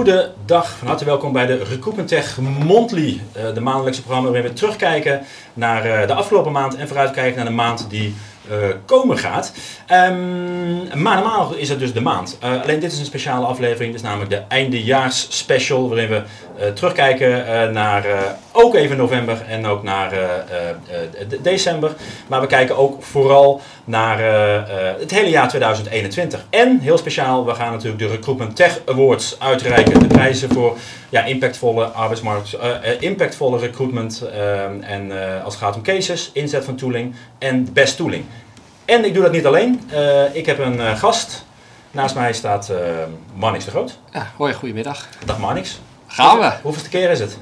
Goedendag, van harte welkom bij de Recruitment Tech Monthly, uh, de maandelijkse programma waarin we terugkijken naar uh, de afgelopen maand en vooruitkijken naar de maand die komen gaat. Um, maar normaal is het dus de maand. Uh, alleen dit is een speciale aflevering, dit is namelijk de eindejaars special, waarin we uh, terugkijken naar ook even november en ook naar de december. Maar we kijken ook vooral naar het hele jaar 2021. En heel speciaal, we gaan natuurlijk de Recruitment Tech Awards uitreiken. De prijzen voor ja, impactvolle arbeidsmarkt, impactvolle recruitment en als het gaat om cases, inzet van tooling en best tooling. En ik doe dat niet alleen. Uh, ik heb een uh, gast. Naast mij staat uh, Marnix de Groot. Ja, hoi, goedemiddag. Dag Marnix. Gaan we. Hoeveelste keer is het?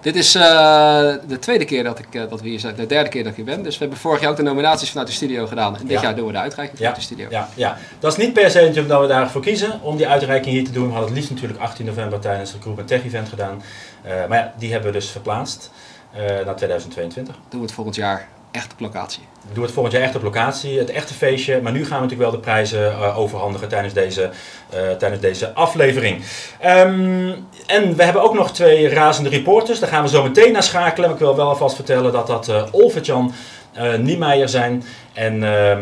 Dit is de tweede keer dat, ik, dat we hier zijn, de derde keer dat ik hier ben. Dus we hebben vorig jaar ook de nominaties vanuit de studio gedaan. En dit ja. jaar doen we de uitreiking vanuit ja. de studio. Ja, ja, dat is niet per se dat we daarvoor kiezen om die uitreiking hier te doen. We hadden het liefst natuurlijk 18 november tijdens het Recruitment Tech Event gedaan. maar ja, die hebben we dus verplaatst naar 2022. Doen we het volgend jaar echt op locatie. We doen het volgend jaar echt op locatie, het echte feestje. Maar nu gaan we natuurlijk wel de prijzen uh, overhandigen tijdens deze, uh, tijdens deze aflevering. Um, en we hebben ook nog twee razende reporters. Daar gaan we zo meteen naar schakelen. Maar ik wil wel alvast vertellen dat dat uh, Olvertjan uh, Niemeyer zijn en uh,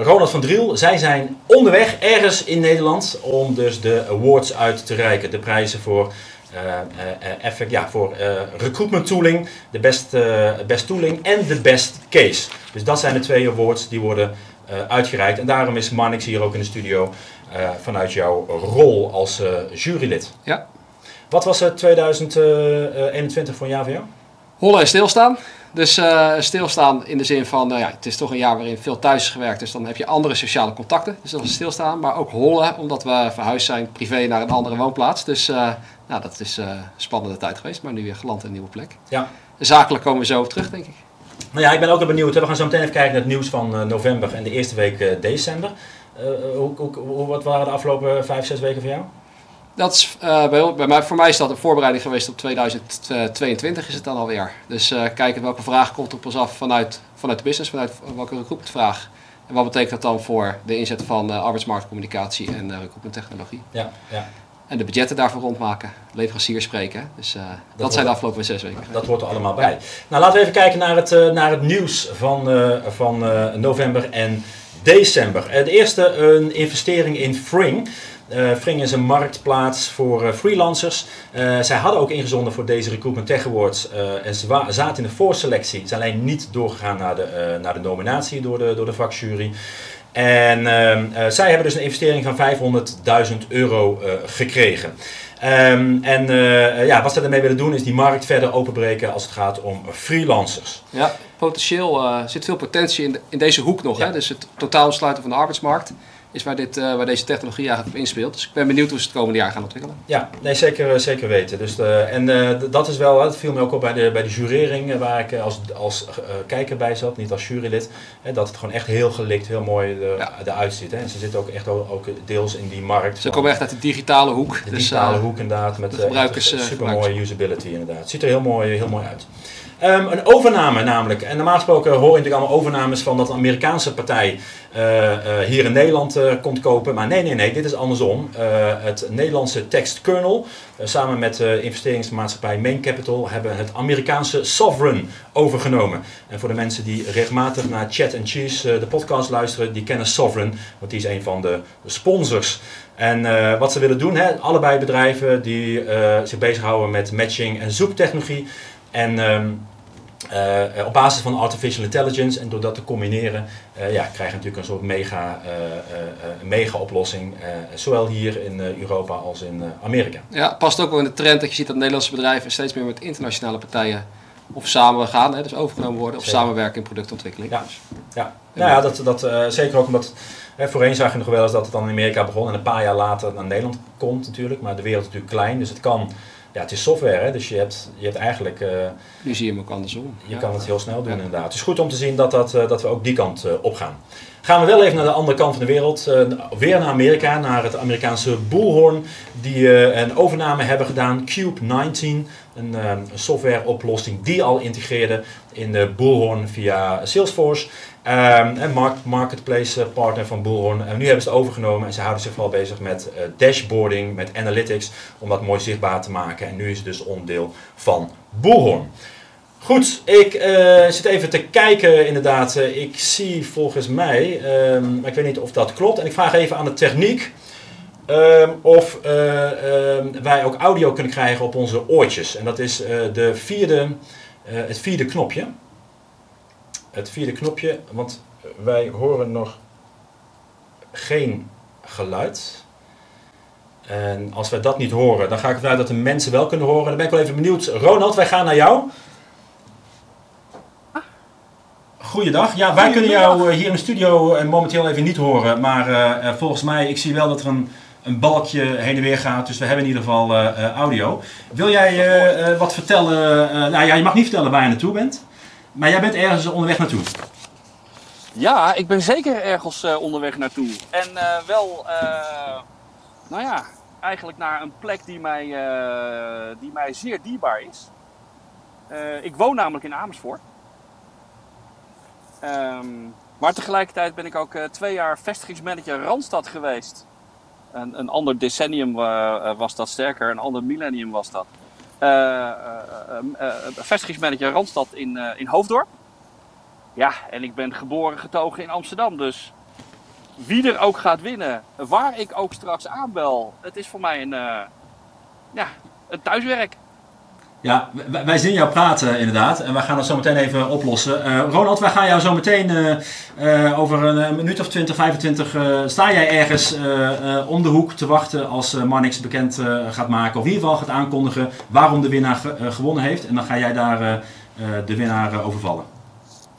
Ronald van Driel. Zij zijn onderweg ergens in Nederland om dus de awards uit te reiken. De prijzen voor effect, ja, voor recruitment tooling, de best, best tooling en de best case. Dus dat zijn de twee awards die worden uitgereikt. En daarom is Marnix hier ook in de studio vanuit jouw rol als jurylid. Ja. Wat was het 2021 voor een jaar voor jou? Hollen en stilstaan. Dus uh, stilstaan in de zin van, nou ja, het is toch een jaar waarin veel thuis is gewerkt, dus dan heb je andere sociale contacten. Dus dat is stilstaan. Maar ook hollen, omdat we verhuisd zijn privé naar een andere woonplaats. Dus uh, nou, dat is uh, een spannende tijd geweest, maar nu weer geland in een nieuwe plek. Ja. Zakelijk komen we zo op terug, denk ik. Nou ja, ik ben ook wel benieuwd. We gaan zo meteen even kijken naar het nieuws van november en de eerste week december. Hoe, hoe, hoe, wat waren de afgelopen vijf, zes weken voor jou? Dat is, uh, bij, bij mij, voor mij is dat een voorbereiding geweest op 2022 is het dan alweer. Dus uh, kijken welke vraag komt op ons af vanuit, vanuit de business, vanuit welke recruitmentvraag. En wat betekent dat dan voor de inzet van uh, arbeidsmarktcommunicatie en recruitmenttechnologie. Ja, ja. En de budgetten daarvoor rondmaken, leveranciers spreken. Dus dat, dat zijn de afgelopen zes weken. Dat hoort er allemaal bij. Ja. Nou, laten we even kijken naar het, naar het nieuws van, van november en december. de eerste, een investering in Fring. Uh, Fring is een marktplaats voor uh, freelancers. Uh, zij hadden ook ingezonden voor deze Recruitment Tech Awards. en ze zaten in de voorselectie. Ze zijn alleen niet doorgegaan naar de, naar de nominatie door de, door de vakjury. En ehm, zij hebben dus een investering van 500.000 euro gekregen. Um, en ja, wat ze daarmee willen doen is die markt verder openbreken als het gaat om freelancers. Ja, potentieel zit veel potentie in, de, in deze hoek nog. Ja. Hè? Dus het totaal sluiten van de arbeidsmarkt is waar, dit, uh, waar deze technologie eigenlijk op inspeelt. Dus ik ben benieuwd hoe ze het komende jaar gaan ontwikkelen. Ja, nee, zeker, zeker weten. Dus de, en uh, dat is wel, dat viel me ook op bij de, bij de jurering waar ik als, als uh, kijker bij zat, niet als jurylid. Hè, dat het gewoon echt heel gelikt, heel mooi er, ja. eruit ziet. Hè. En ze zitten ook echt ook, deels in die markt. Ze komen echt uit de digitale hoek. De digitale hoek inderdaad, met gebruikers, super mooie usability inderdaad. Het ziet er heel mooi, heel mooi uit. Um, een overname namelijk. En normaal gesproken hoor je natuurlijk allemaal overnames van dat een Amerikaanse partij uh, uh, hier in Nederland uh, komt kopen. Maar nee, nee, nee, dit is andersom. het Nederlandse Text Kernel, samen met de investeringsmaatschappij Main Capital, hebben het Amerikaanse Sovereign overgenomen. En voor de mensen die regelmatig naar Chat and Cheese, de podcast luisteren, die kennen Sovereign, want die is een van de sponsors. En wat ze willen doen, hè, allebei bedrijven die zich bezighouden met matching en zoektechnologie. En um, uh, op basis van artificial intelligence en door dat te combineren, uh, ja, krijg je natuurlijk een soort mega, uh, mega oplossing, zowel hier in Europa als in Amerika. Ja, past ook wel in de trend dat je ziet dat Nederlandse bedrijven steeds meer met internationale partijen of samen gaan, hè, dus overgenomen worden, of zeker. samenwerken in productontwikkeling. Ja, ja. Nou ja, dat, dat, zeker ook omdat Hè, voorheen zag je nog wel eens dat het dan in Amerika begon en een paar jaar later naar Nederland komt natuurlijk, maar de wereld is natuurlijk klein, dus het kan ja, het is software, hè? dus je hebt, je hebt eigenlijk... Uh, nu zie je hem ook andersom. Je ja. kan het heel snel doen ja. inderdaad. Het is goed om te zien dat, dat, uh, dat we ook die kant uh, op gaan. Gaan we wel even naar de andere kant van de wereld. weer naar Amerika, naar het Amerikaanse Bullhorn. Die een overname hebben gedaan. Cube 19, een, een softwareoplossing die al integreerde in de Bullhorn via Salesforce. Ehm, en mark- marketplace partner van Bullhorn. En nu hebben ze het overgenomen en ze houden zich vooral bezig met eh, dashboarding, met analytics, om dat mooi zichtbaar te maken. En nu is het dus onderdeel van Bullhorn. Goed, ik eh, zit even te kijken inderdaad. Eh, ik zie volgens mij, ehm, maar ik weet niet of dat klopt. En ik vraag even aan de techniek ehm, of eh, ehm, wij ook audio kunnen krijgen op onze oortjes. En dat is eh, de vierde, eh, het vierde knopje. Het vierde knopje, want wij horen nog geen geluid. En als wij dat niet horen, dan ga ik ervan uit dat de mensen wel kunnen horen. Dan ben ik wel even benieuwd. Ronald, wij gaan naar jou. Goeiedag. Ja, wij kunnen jou eh, hier in de studio eh, momenteel even niet horen. Maar eh, volgens mij, ik zie wel dat er een, een balkje heen en weer gaat. Dus we hebben in ieder geval audio. Wil jij wat vertellen? nou ja, je mag niet vertellen waar je naartoe bent. Maar jij bent ergens onderweg naartoe. Ja, ik ben zeker ergens eh, onderweg naartoe. En eh, wel, eh, nou ja, eigenlijk naar een plek die mij, die mij zeer dierbaar is. Ik woon namelijk in Amersfoort. Ehm, maar tegelijkertijd ben ik ook twee jaar vestigingsmanager Randstad geweest. Een, ander decennium was dat sterker, een ander millennium was dat. Eh, eh, eh, vestigingsmanager Randstad in, in Hoofddorp. Ja, en ik ben geboren getogen in Amsterdam. Dus wie er ook gaat winnen, waar ik ook straks aanbel, het is voor mij een, ja, een thuiswerk. Ja, wij, zien jou praten inderdaad. En wij gaan dat zo meteen even oplossen. Eh, Ronald, wij gaan jou zo meteen eh, eh, over een, minuut of 20, 25... eh, sta jij ergens om de hoek te wachten als Marnix bekend gaat maken. Of in ieder geval gaat aankondigen waarom de winnaar ge- gewonnen heeft. En dan ga jij daar de winnaar overvallen.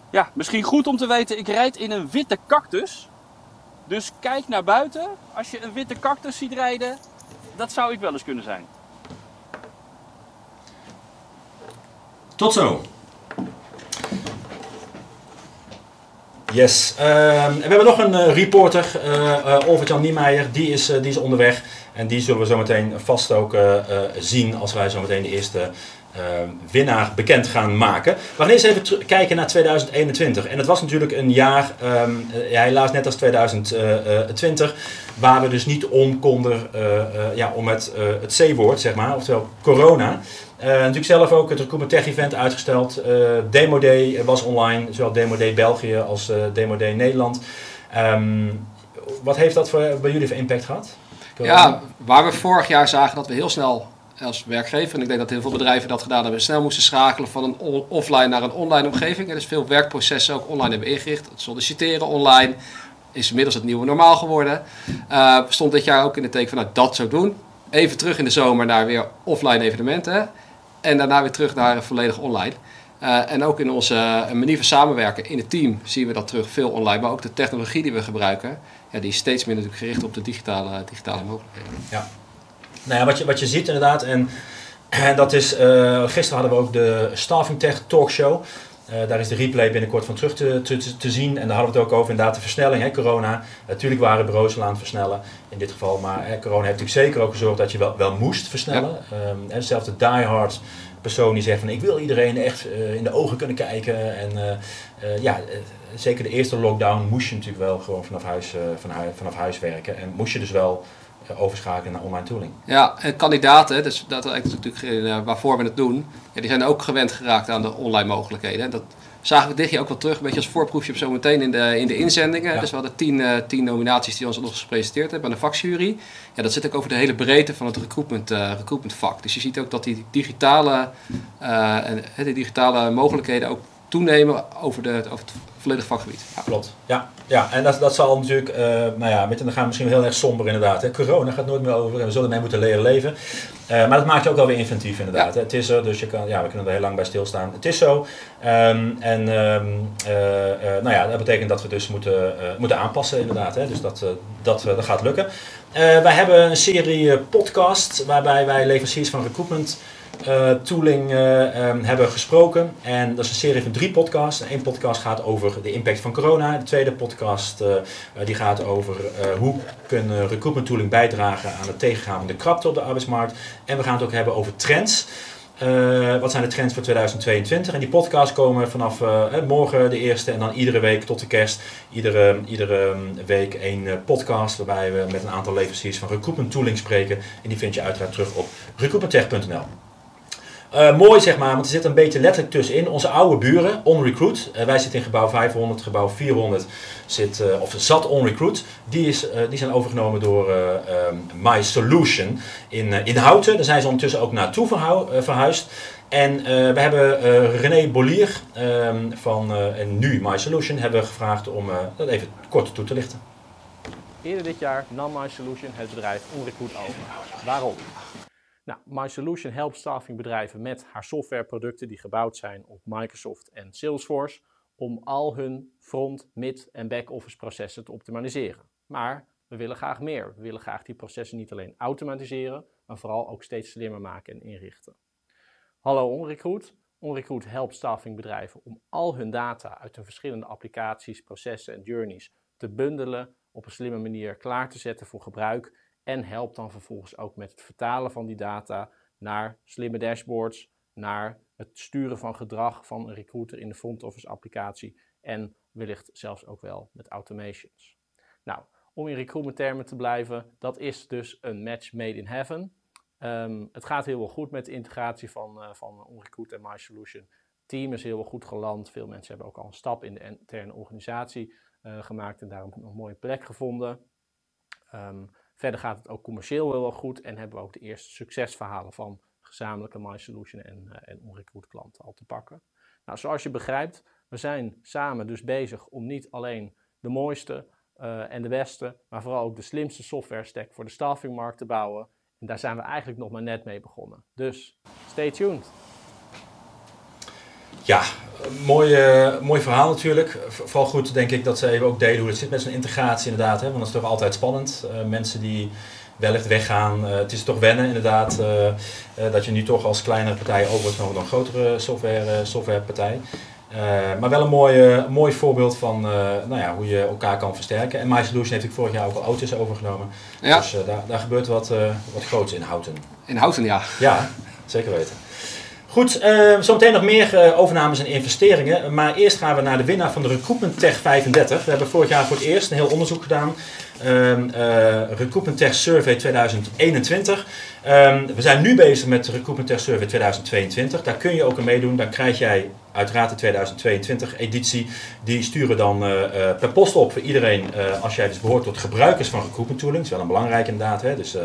Ja, misschien goed om te weten, ik rijd in een witte cactus. Dus kijk naar buiten. Als je een witte cactus ziet rijden, dat zou ik wel eens kunnen zijn. Tot zo. Yes. Ehm, we hebben nog een eh, reporter, eh eh, Olvert-Jan Niemeyer. Die is, die is onderweg. En die zullen we zo meteen vast ook zien als wij zo meteen de eerste winnaar bekend gaan maken. We gaan eerst even kijken naar 2021. En het was natuurlijk een jaar, ehm, eh, ja, helaas net als 2020, waar we dus niet om konden eh, eh, ja, om het, eh, het C-woord, zeg maar, oftewel corona. Eh, natuurlijk zelf ook het Recruitment Tech Event uitgesteld. Eh, Demo Day was online, zowel Demo Day België als eh, Demo Day Nederland. Ehm, wat heeft dat voor, bij jullie voor impact gehad? Ja, waar we vorig jaar zagen dat we heel snel als werkgever, en ik denk dat heel veel bedrijven dat gedaan hebben, snel moesten schakelen van een offline naar een online omgeving. En dus veel werkprocessen ook online hebben ingericht. Het solliciteren online is inmiddels het nieuwe normaal geworden. Eh, stond dit jaar ook in de teken van nou, dat zo doen. Even terug in de zomer naar weer offline evenementen. En daarna weer terug naar volledig online. Eh, en ook in onze eh, manier van samenwerken in het team zien we dat terug veel online. Maar ook de technologie die we gebruiken, ja, die is steeds meer natuurlijk gericht op de digitale, digitale mogelijkheden. Nou ja, wat je, wat je ziet inderdaad, en, en dat is, eh, gisteren hadden we ook de Staffing Tech Talkshow. Eh daar is de replay binnenkort van terug te, te, te zien. En daar hadden we het ook over, inderdaad, de versnelling, hè, corona. Natuurlijk waren bureaus al aan het versnellen in dit geval. Maar hè, corona heeft natuurlijk zeker ook gezorgd dat je wel, wel moest versnellen. Ehm, en zelfs de diehard persoon die zegt van ik wil iedereen echt eh, in de ogen kunnen kijken. En ja, zeker de eerste lockdown moest je natuurlijk wel gewoon vanaf huis, van hui- vanaf huis werken. En moest je dus wel overschakelen naar online tooling. Ja, en kandidaten, dus dat is natuurlijk eh, waarvoor we het doen, ja, die zijn ook gewend geraakt aan de online mogelijkheden. En dat zagen we dit jaar ook wel terug, een beetje als voorproefje op zometeen in de, in de inzendingen. Ja. Dus we hadden tien, eh, tien nominaties die ons nog gepresenteerd hebben aan de vakjury. Ja, dat zit ook over de hele breedte van het recruitment, eh, recruitment vak. Dus je ziet ook dat die digitale, eh, en, eh, die digitale mogelijkheden ook toenemen over, de, over het volledige vakgebied. Ja. Klopt. Ja, ja. en dat, dat zal natuurlijk, eh, nou ja, met, dan gaan we misschien heel erg somber inderdaad. Hè. Corona gaat nooit meer over en we zullen ermee moeten leren leven. Eh, maar dat maakt je ook wel weer inventief inderdaad. Hè. Het is er, dus je kan, ja, we kunnen er heel lang bij stilstaan. Het is zo. Ehm, en ehm, eh, nou ja, dat betekent dat we dus moeten, moeten aanpassen inderdaad. Hè. Dus dat, dat, dat gaat lukken. Wij hebben een serie podcast waarbij wij leveranciers van recruitment eh, tooling eh, ehm, hebben gesproken. En dat is een serie van drie podcasts. Eén podcast gaat over de impact van corona. De tweede podcast eh, die gaat over hoe kunnen recruitment tooling bijdragen aan het tegengaan van de krapte op de arbeidsmarkt. En we gaan het ook hebben over trends. Uh, wat zijn de trends voor 2022? En die podcasts komen vanaf uh, morgen de eerste en dan iedere week tot de kerst. Iedere, iedere ehm, week één podcast waarbij we met een aantal leveranciers van recruitment tooling spreken. En die vind je uiteraard terug op recruitmenttech.nl. Uh, mooi zeg maar, want er zit een beetje letterlijk tussenin. Onze oude buren, OnRecruit, uh, wij zitten in gebouw 500, gebouw 400 zit, uh, of zat OnRecruit. Die, is, die zijn overgenomen door um, My Solution in, in Houten. Daar zijn ze ondertussen ook naartoe verhuisd. En we hebben René Bollier um, van en nu My Solution hebben gevraagd om dat even kort toe te lichten. Eerder dit jaar nam My Solution het bedrijf OnRecruit over. Waarom? Nou, MySolution helpt staffingbedrijven met haar softwareproducten die gebouwd zijn op Microsoft en Salesforce om al hun front, mid en back-office processen te optimaliseren. Maar we willen graag meer. We willen graag die processen niet alleen automatiseren, maar vooral ook steeds slimmer maken en inrichten. Hallo OnRecruit. OnRecruit helpt staffingbedrijven om al hun data uit hun verschillende applicaties, processen en journeys te bundelen, op een slimme manier klaar te zetten voor gebruik en helpt dan vervolgens ook met het vertalen van die data naar slimme dashboards, naar het sturen van gedrag van een recruiter in de front office applicatie en wellicht zelfs ook wel met automations. Nou, om in recruitment termen te blijven, dat is dus een match made in heaven. Um, het gaat heel wel goed met de integratie van, uh, van OnRecruit en MySolution. Het team is heel wel goed geland. Veel mensen hebben ook al een stap in de interne organisatie uh, gemaakt en daarom een mooie plek gevonden. Um, Verder gaat het ook commercieel wel goed en hebben we ook de eerste succesverhalen van gezamenlijke My Solution en, uh, en onrecruit klanten al te pakken. Nou, zoals je begrijpt, we zijn samen dus bezig om niet alleen de mooiste uh, en de beste, maar vooral ook de slimste software stack voor de staffingmarkt te bouwen. En daar zijn we eigenlijk nog maar net mee begonnen. Dus stay tuned. Ja, mooi, uh, mooi verhaal natuurlijk. Vooral goed denk ik dat ze even ook delen hoe het zit met zo'n integratie inderdaad. Hè? Want dat is toch altijd spannend. Uh, mensen die wellicht weggaan. Uh, het is toch wennen inderdaad dat je nu toch als kleinere partij over wordt dan een grotere software, softwarepartij. maar wel een mooi, mooi voorbeeld van nou ja, hoe je elkaar kan versterken. En My Solution heeft ik vorig jaar ook al auto's overgenomen. Ja. Dus daar, daar gebeurt wat, wat groots in Houten. In Houten, ja. Ja, zeker weten. Goed, uh, zometeen nog meer uh, overnames en investeringen. Maar eerst gaan we naar de winnaar van de Recruitment Tech 35. We hebben vorig jaar voor het eerst een heel onderzoek gedaan. Uh, Recruitment Tech Survey 2021. Ehm, we zijn nu bezig met de Recruitment Tech Survey 2022. Daar kun je ook aan meedoen. Dan krijg jij uiteraard de 2022 editie. Die sturen dan uh, per post op voor iedereen als jij dus behoort tot gebruikers van recruitment tooling. Dat is wel een belangrijk inderdaad. Hè? Dus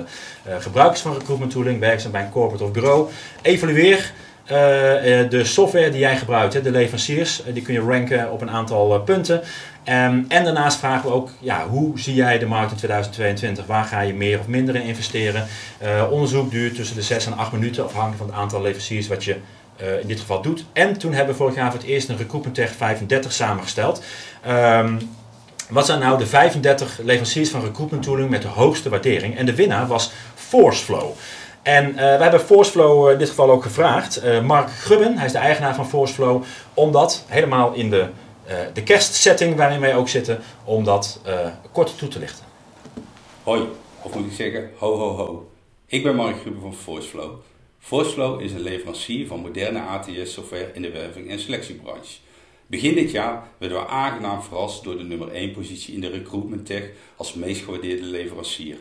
gebruikers van recruitment tooling, werkzaam bij een corporate of bureau. Evalueer eh, eh, de software die jij gebruikt, de leveranciers, eh, die kun je ranken op een aantal punten. Um, en daarnaast vragen we ook, ja, hoe zie jij de markt in 2022? Waar ga je meer of minder in investeren? Onderzoek duurt tussen de 6 en 8 minuten, afhankelijk van het aantal leveranciers wat je in dit geval doet. En toen hebben we vorig jaar voor het eerst een Recruitment Tech 35 samengesteld. Um, wat zijn nou de 35 leveranciers van recruitment tooling met de hoogste waardering? En de winnaar was Forceflow. En uh, we hebben Forceflow uh, in dit geval ook gevraagd. Uh, Mark Grubben, hij is de eigenaar van Forceflow, om dat helemaal in de, de kerstsetting waarin wij ook zitten, om dat kort toe te lichten. Hoi, of moet ik zeggen ho ho ho. Ik ben Mark Grubben van Forceflow. Forceflow is een leverancier van moderne ATS-software in de werving- en selectiebranche. Begin dit jaar werden we aangenaam verrast door de nummer 1 positie in de recruitment tech als meest gewaardeerde leverancier.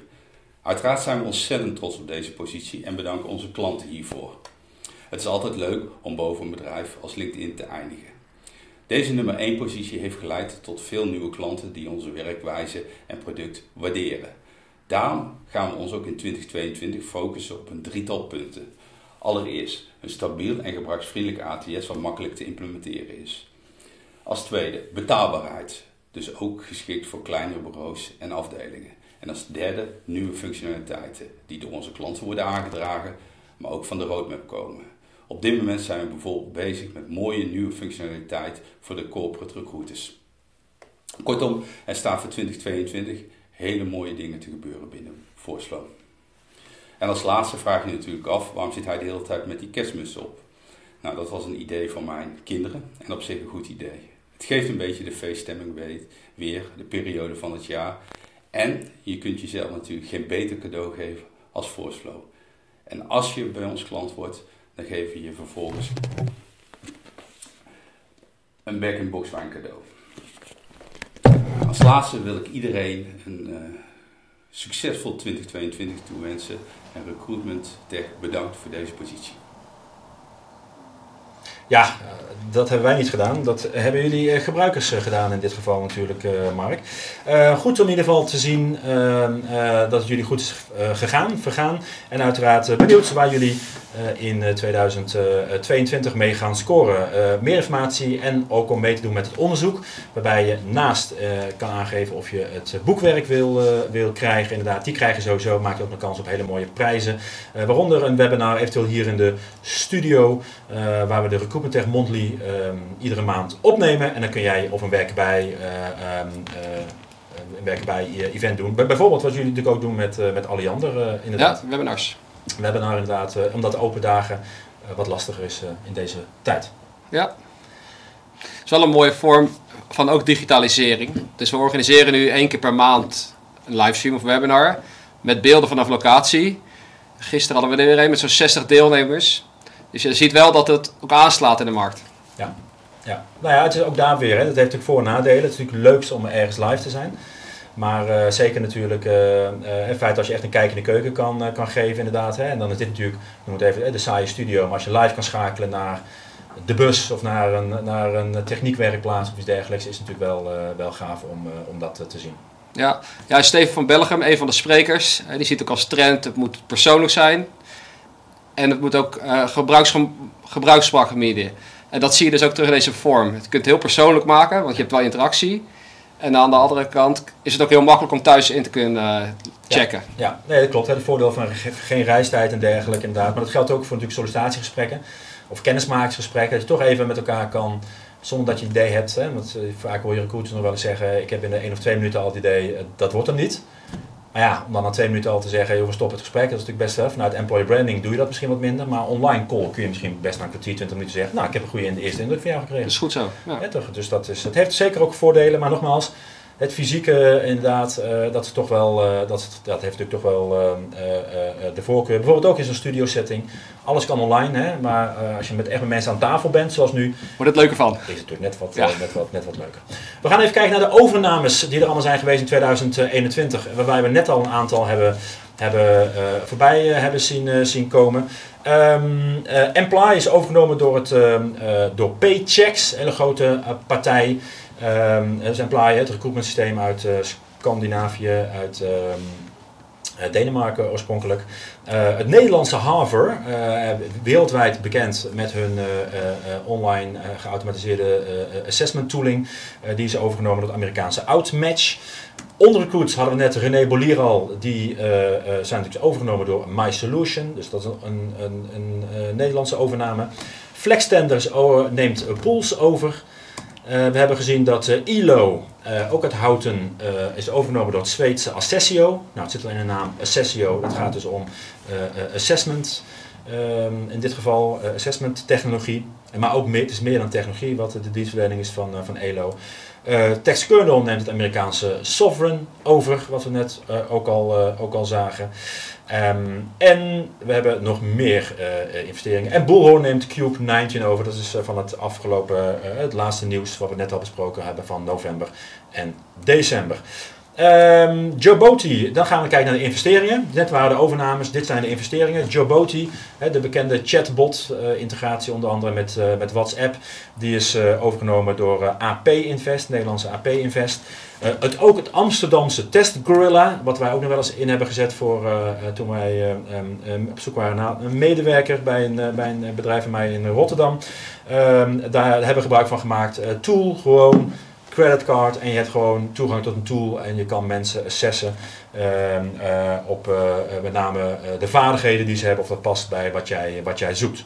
Uiteraard zijn we ontzettend trots op deze positie en bedanken onze klanten hiervoor. Het is altijd leuk om boven een bedrijf als LinkedIn te eindigen. Deze nummer 1 positie heeft geleid tot veel nieuwe klanten die onze werkwijze en product waarderen. Daarom gaan we ons ook in 2022 focussen op een drietal punten. Allereerst een stabiel en gebruiksvriendelijk ATS wat makkelijk te implementeren is. Als tweede betaalbaarheid, dus ook geschikt voor kleinere bureaus en afdelingen. En als derde nieuwe functionaliteiten die door onze klanten worden aangedragen, maar ook van de roadmap komen. Op dit moment zijn we bijvoorbeeld bezig met mooie nieuwe functionaliteit voor de corporate recruiters. Kortom, er staan voor 2022 hele mooie dingen te gebeuren binnen Voorslow. En als laatste vraag je natuurlijk af, waarom zit hij de hele tijd met die kerstmus op? Nou, dat was een idee van mijn kinderen en op zich een goed idee. Het geeft een beetje de feeststemming weer, de periode van het jaar. En je kunt jezelf natuurlijk geen beter cadeau geven als Forceflow. En als je bij ons klant wordt, Dan geven we je vervolgens een back-in-box wijn cadeau. Als laatste wil ik iedereen een uh, succesvol 2022 toewensen en Recruitment Tech bedankt voor deze positie. Ja, dat hebben wij niet gedaan. Dat hebben jullie eh, gebruikers eh, gedaan in dit geval natuurlijk, eh, Mark. goed om in ieder geval te zien dat het jullie goed is gegaan, vergaan. En uiteraard benieuwd waar jullie in 2022 mee gaan scoren. meer informatie en ook om mee te doen met het onderzoek. Waarbij je naast kan aangeven of je het boekwerk wil, wil krijgen. Inderdaad, die krijg je sowieso. Maak je ook een kans op hele mooie prijzen. waaronder een webinar eventueel hier in de studio. waar we de Tech Monthly Ehm, iedere maand opnemen. En dan kun jij of een werk bij, um, een werk bij event doen. Bijvoorbeeld wat jullie natuurlijk ook doen met, met Alliander inderdaad. Ja, webinars. Webinar inderdaad, omdat de open dagen wat lastiger is in deze tijd. Ja. Het is wel een mooie vorm van ook digitalisering. Dus we organiseren nu één keer per maand een livestream of webinar met beelden vanaf locatie. Gisteren hadden we er weer een met zo'n 60 deelnemers. Dus je ziet wel dat het ook aanslaat in de markt. Ja. ja. Nou ja, het is ook daar weer. Hè. Dat heeft natuurlijk voor- en nadelen. Het is natuurlijk het leukste om ergens live te zijn. Maar uh, zeker natuurlijk uh, uh, het feit als je echt een kijk in de keuken kan, kan geven inderdaad. Hè. En dan is dit natuurlijk, we moeten even de saaie studio. Maar als je live kan schakelen naar de bus of naar een, naar een techniekwerkplaats of iets dergelijks, is het natuurlijk wel, wel gaaf om, om dat te zien. Ja. ja, Steven van Bellegem, een van de sprekers, die ziet ook als trend, het moet persoonlijk zijn. En het moet ook gebruiks, gebruiksspraak media. En dat zie je dus ook terug in deze vorm. Je kunt het heel persoonlijk maken, want je hebt wel interactie. En aan de andere kant is het ook heel makkelijk om thuis in te kunnen eh, checken. Ja, ja. Nee, dat klopt. Het voordeel van geen reistijd en dergelijke inderdaad. Maar dat geldt ook voor natuurlijk sollicitatiegesprekken of kennismakingsgesprekken. Dat je toch even met elkaar kan, zonder dat je idee hebt. Hè, want eh, vaak hoor je recruiters nog wel eens zeggen, ik heb in de één of twee minuten al het idee, dat wordt hem niet. Maar ja, om dan na twee minuten al te zeggen, joh, we stoppen het gesprek, dat is natuurlijk best, vanuit employer branding doe je dat misschien wat minder, maar online call kun je misschien best na een kwartier, 20 minuten zeggen, nou, ik heb een goede eerste indruk van jou gekregen. Dat is goed zo. Ja. toch? Dus dat, is, het heeft zeker ook voordelen, maar nogmaals, het fysieke inderdaad, uh, dat, is toch wel, uh, dat, dat heeft natuurlijk toch wel uh, de voorkeur. Bijvoorbeeld ook in zo'n studio setting. Alles kan online, hè, maar als je met echt met mensen aan tafel bent, zoals nu... Wordt het leuker van. Is het natuurlijk net wat, ja. net, wat, net wat leuker. We gaan even kijken naar de overnames die er allemaal zijn geweest in 2021. Waarbij we net al een aantal hebben, hebben, voorbij hebben zien, zien komen. Um, is overgenomen door, het, door Paychecks, een hele grote partij... Um, is Employ, het recruitment systeem uit uh, Scandinavië, uit um, Denemarken oorspronkelijk. Uh, het Nederlandse uh, wereldwijd bekend met hun online geautomatiseerde assessment tooling. die is overgenomen door het Amerikaanse Outmatch. Onder hadden we net René Bolier al, die zijn natuurlijk overgenomen door My Solution. Dus dat is een, een, een, Nederlandse overname. Flextenders neemt Pools over. Uh, we hebben gezien dat uh, ILO, uh, ook uit Houten, is overgenomen door het Zweedse Assessio. Nou, het zit al in de naam Assessio. Het gaat dus om assessment. Um, in dit geval assessment technologie. Maar ook meer, het is meer dan technologie wat de dienstverlening is van, van ILO. Uh, TextKernel neemt het Amerikaanse Sovereign over, wat we net ook, al, ook al zagen. Um, en we hebben nog meer investeringen. En Bullhorn neemt Cube 19 over. Dat is van het afgelopen, het laatste nieuws wat we net al besproken hebben van november en december. Um, Joboti, dan gaan we kijken naar de investeringen. Net waren de overnames, dit zijn de investeringen. Joboti, de bekende chatbot, uh, integratie onder andere met, uh, met WhatsApp, die is uh, overgenomen door AP Invest, Nederlandse AP Invest. het, ook het Amsterdamse Test Gorilla, wat wij ook nog wel eens in hebben gezet voor toen wij um, um, op zoek waren naar een medewerker bij een, bij een bedrijf van mij in Rotterdam. daar hebben we gebruik van gemaakt. tool, gewoon creditcard en je hebt gewoon toegang tot een tool en je kan mensen assessen uh, uh, op uh, met name de vaardigheden die ze hebben of dat past bij wat jij, wat jij zoekt.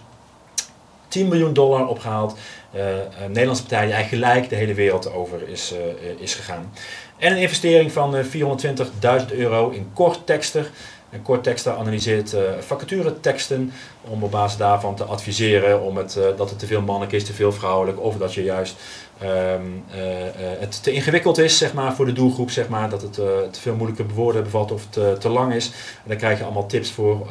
10 miljoen dollar opgehaald. een Nederlandse partij die eigenlijk gelijk de hele wereld over is, is gegaan. En een investering van 420.000 euro in Cortexter. En Core Texter analyseert uh, vacatureteksten om op basis daarvan te adviseren om het, dat het te veel mannelijk is, te veel vrouwelijk, of dat je juist ehm, het te ingewikkeld is zeg maar, voor de doelgroep, zeg maar, dat het te veel moeilijke woorden bevat of het te lang is. En daar krijg je allemaal tips voor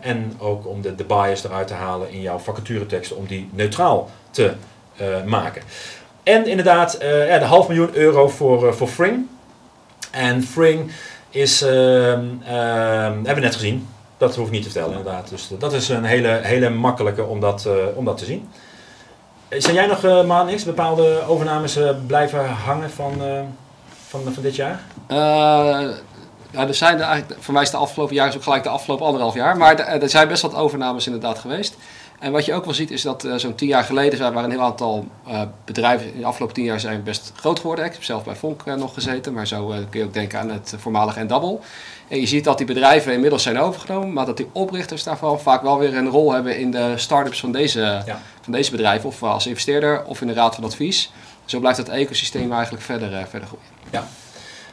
en ook om de, de bias eruit te halen in jouw vacatureteksten om die neutraal te maken. En inderdaad, ja, de half miljoen euro voor, voor Fring. En Fring is, uh, hebben we net gezien. Dat hoef ik niet te vertellen inderdaad. Dus dat is een hele, hele makkelijke om dat, om dat te zien. Zijn jij nog uh, maar niks bepaalde overnames blijven hangen van, van, van dit jaar? ja, er zijn er eigenlijk, voor mij is de afgelopen jaar is ook gelijk de afgelopen anderhalf jaar. Maar er zijn best wat overnames inderdaad geweest. En wat je ook wel ziet is dat zo'n tien jaar geleden zijn, waren een heel aantal bedrijven in de afgelopen tien jaar zijn best groot geworden. Ik heb zelf bij Vonk nog gezeten, maar zo kun je ook denken aan het voormalige Endouble. En je ziet dat die bedrijven inmiddels zijn overgenomen, maar dat die oprichters daarvan vaak wel weer een rol hebben in de start-ups van deze, van deze bedrijven, of als investeerder of in de raad van advies. Zo blijft het ecosysteem eigenlijk verder, verder groeien. Ja,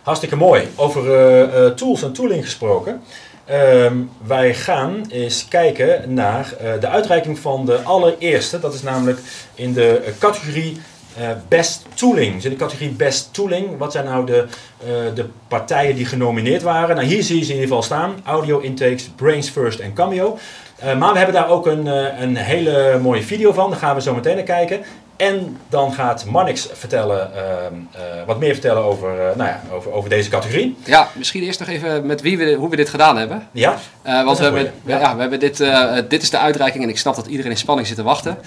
hartstikke mooi. Over tools en tooling gesproken. Ehm, wij gaan eens kijken naar uh, de uitreiking van de allereerste. Dat is namelijk in de categorie uh, Best Tooling. Dus in de categorie Best Tooling, wat zijn nou de, uh, de partijen die genomineerd waren? Nou, hier zie je ze in ieder geval staan. Audio Intakes, Brains First en Cameo. maar we hebben daar ook een, een hele mooie video van. Daar gaan we zo meteen naar kijken. En dan gaat Marnix vertellen, ehm, eh, wat meer vertellen over, uh, nou ja, over, over deze categorie. Ja, misschien eerst nog even met wie we, hoe we dit gedaan hebben. Ja, uh, want we hebben, ja. we hebben dit, dit is de uitreiking en ik snap dat iedereen in spanning zit te wachten.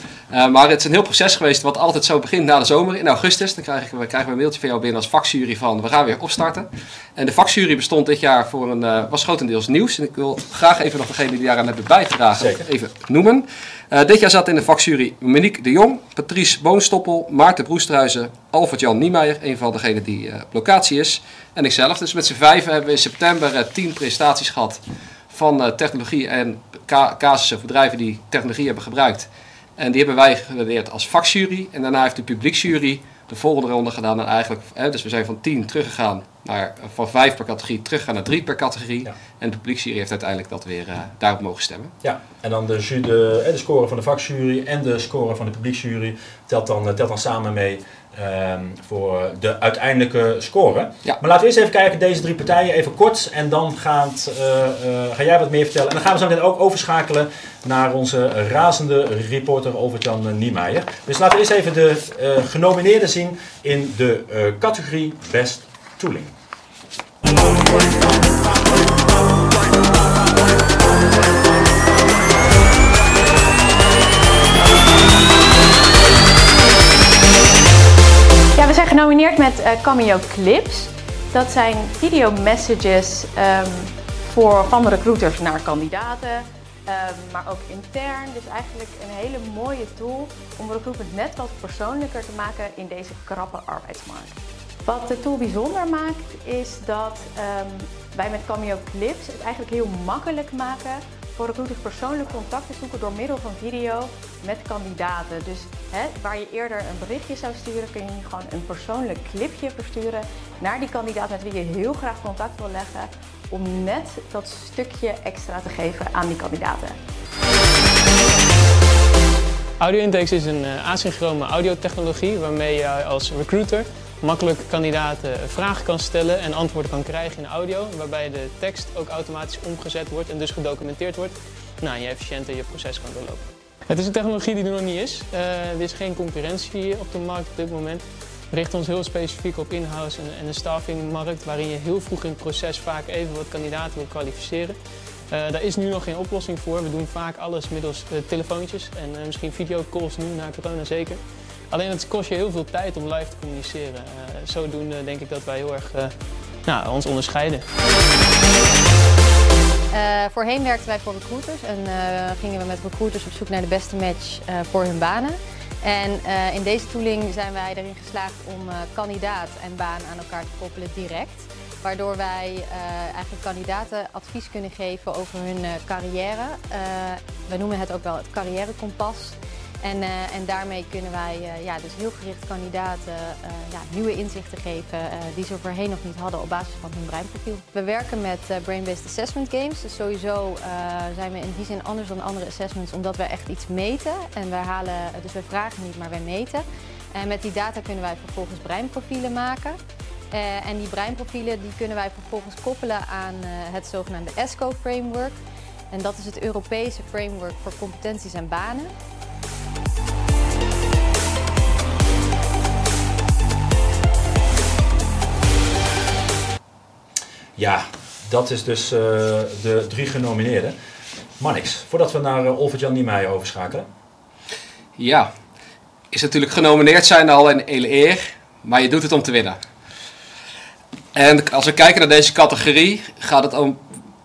maar het is een heel proces geweest wat altijd zo begint na de zomer. In augustus dan krijgen we, krijgen we een mailtje van jou binnen als vakjury van we gaan weer opstarten. En de vakjury bestond dit jaar voor een, was grotendeels nieuws. En ik wil graag even nog degene die daaraan hebben bijgedragen Zeker. even noemen. Uh, dit jaar zat in de vakjury Monique de Jong, Patrice Boonstoppel, Maarten Broestruizen, Alfred-Jan Niemeyer, een van degenen die uh, op locatie is, en ikzelf. Dus met z'n vijven hebben we in september uh, tien presentaties gehad van technologie en casussen voor bedrijven die technologie hebben gebruikt. En die hebben wij gewaardeerd als vakjury. En daarna heeft de publieksjury de volgende ronde gedaan. En eigenlijk, hè, dus we zijn van 10 teruggegaan naar, van 5 per categorie teruggegaan naar 3 per categorie. En de publieksjury heeft uiteindelijk dat weer uh, daarop mogen stemmen. Ja, en dan de, de, de score van de vakjury en de score van de publieksjury telt dan, eh, telt dan samen mee um, voor de uiteindelijke score. Ja. Maar laten we eerst even kijken, deze drie partijen, even kort. En dan gaat, uh, uh, ga jij wat meer vertellen. En dan gaan we zo meteen ook overschakelen naar onze razende reporter Overtjan Niemeyer. Dus laten we eerst even de uh, genomineerden zien in de categorie Best Tooling. Zijn genomineerd met uh, Cameo Clips. Dat zijn video messages um, voor, van recruiters naar kandidaten, um, maar ook intern. Dus eigenlijk een hele mooie tool om recruitment net wat persoonlijker te maken in deze krappe arbeidsmarkt. Wat de tool bijzonder maakt is dat um, wij met Cameo Clips het eigenlijk heel makkelijk maken voor recruiters persoonlijk contact te zoeken door middel van video met kandidaten. Dus hè, waar je eerder een berichtje zou sturen, kun je nu gewoon een persoonlijk clipje versturen naar die kandidaat met wie je heel graag contact wil leggen. Om net dat stukje extra te geven aan die kandidaten. Audio Intakes is een uh, asynchrone audiotechnologie waarmee je als recruiter makkelijk kandidaten vragen kan stellen en antwoorden kan krijgen in audio, waarbij de tekst ook automatisch omgezet wordt en dus gedocumenteerd wordt, nou, je efficiënter je proces kan doorlopen. Het is een technologie die er nog niet is. Uh, er is geen concurrentie op de markt op dit moment. We richten ons heel specifiek op in-house en, en de staffingmarkt, waarin je heel vroeg in het proces vaak even wat kandidaten wil kwalificeren. Uh, daar is nu nog geen oplossing voor. We doen vaak alles middels telefoontjes en misschien videocalls nu na corona zeker. Alleen het kost je heel veel tijd om live te communiceren. Uh, zodoende denk ik dat wij heel erg uh, nou, ons onderscheiden. Uh, voorheen werkten wij voor recruiters en gingen we met recruiters op zoek naar de beste match voor hun banen. En in deze tooling zijn wij erin geslaagd om kandidaat en baan aan elkaar te koppelen direct. Waardoor wij eigenlijk kandidaten advies kunnen geven over hun carrière. we noemen het ook wel het carrièrekompas. En, eh, en daarmee kunnen wij eh, ja, dus heel gericht kandidaten eh, ja, nieuwe inzichten geven die ze voorheen nog niet hadden op basis van hun breinprofiel. We werken met brain-based assessment games. Dus sowieso zijn we in die zin anders dan andere assessments omdat we echt iets meten. En wij halen, dus we vragen niet, maar wij meten. En met die data kunnen wij vervolgens breinprofielen maken. En die breinprofielen die kunnen wij vervolgens koppelen aan het zogenaamde ESCO-framework. En dat is het Europese framework voor competenties en banen. Ja, dat is dus eh, de drie genomineerden. Mannix, voordat we naar uh, Olvert-Jan Niemeyer overschakelen. Ja, is natuurlijk genomineerd zijn al een hele eer, maar je doet het om te winnen. En als we kijken naar deze categorie, gaat het om,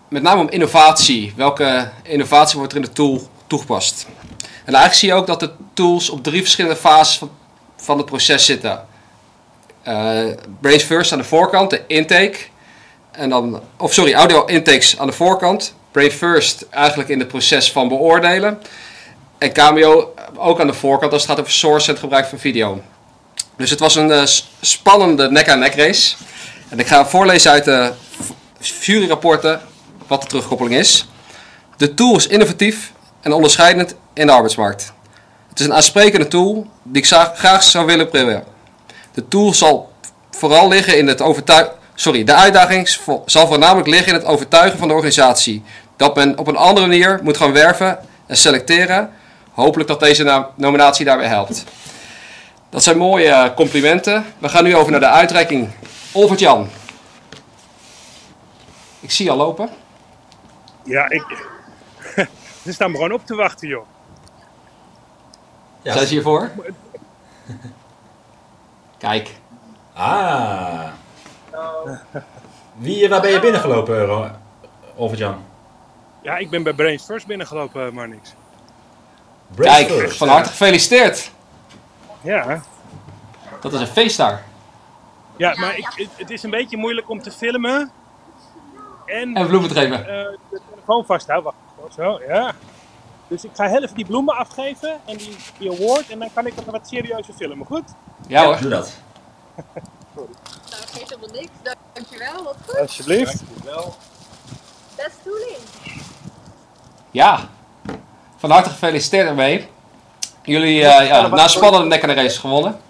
met name om innovatie. Welke innovatie wordt er in de tool toegepast? En eigenlijk zie je ook dat de tools op drie verschillende fases van, het proces zitten. Eh brace first aan de voorkant, de intake. En dan, of sorry, audio intakes aan de voorkant. Brain first eigenlijk in het proces van beoordelen. En Cameo ook aan de voorkant als het gaat over source en het gebruik van video. Dus het was een eh, spannende nek-aan-nek race. En ik ga voorlezen uit de juryrapporten wat de terugkoppeling is. De tool is innovatief en onderscheidend in de arbeidsmarkt. Het is een aansprekende tool die ik graag zou willen proberen. De tool zal vooral liggen in het overtuigen. Sorry, de uitdaging zal voornamelijk liggen in het overtuigen van de organisatie. Dat men op een andere manier moet gaan werven en selecteren. Hopelijk dat deze na- nominatie daarbij helpt. Dat zijn mooie eh, complimenten. We gaan nu over naar de uitreiking. Olvert Jan. Ik zie je al lopen. Ja, ik. Ze staan me gewoon op te wachten, joh. Ja. Zijn ze hiervoor? Kijk. Ah. Wie, waar ben je binnengelopen, Olvert-Jan? Ja, ik ben bij Brains First binnengelopen, maar niks. Kijk, first. van harte gefeliciteerd. Ja, Dat is een feest daar. ja maar ik, het, het is een beetje moeilijk om te filmen. En, En bloemen te geven. eh, de telefoon vasthouden. Wacht, zo, ja. Dus ik ga heel even die bloemen afgeven en die, die award. En dan kan ik het wat serieuzer filmen, goed? Ja hoor. Doe dat. Nou, geeft helemaal niks. Dankjewel, wat goed. Alsjeblieft. Best tooling. Ja. Van harte gefeliciteerd ermee. Jullie eh ja, na spannende nek aan de race gewonnen.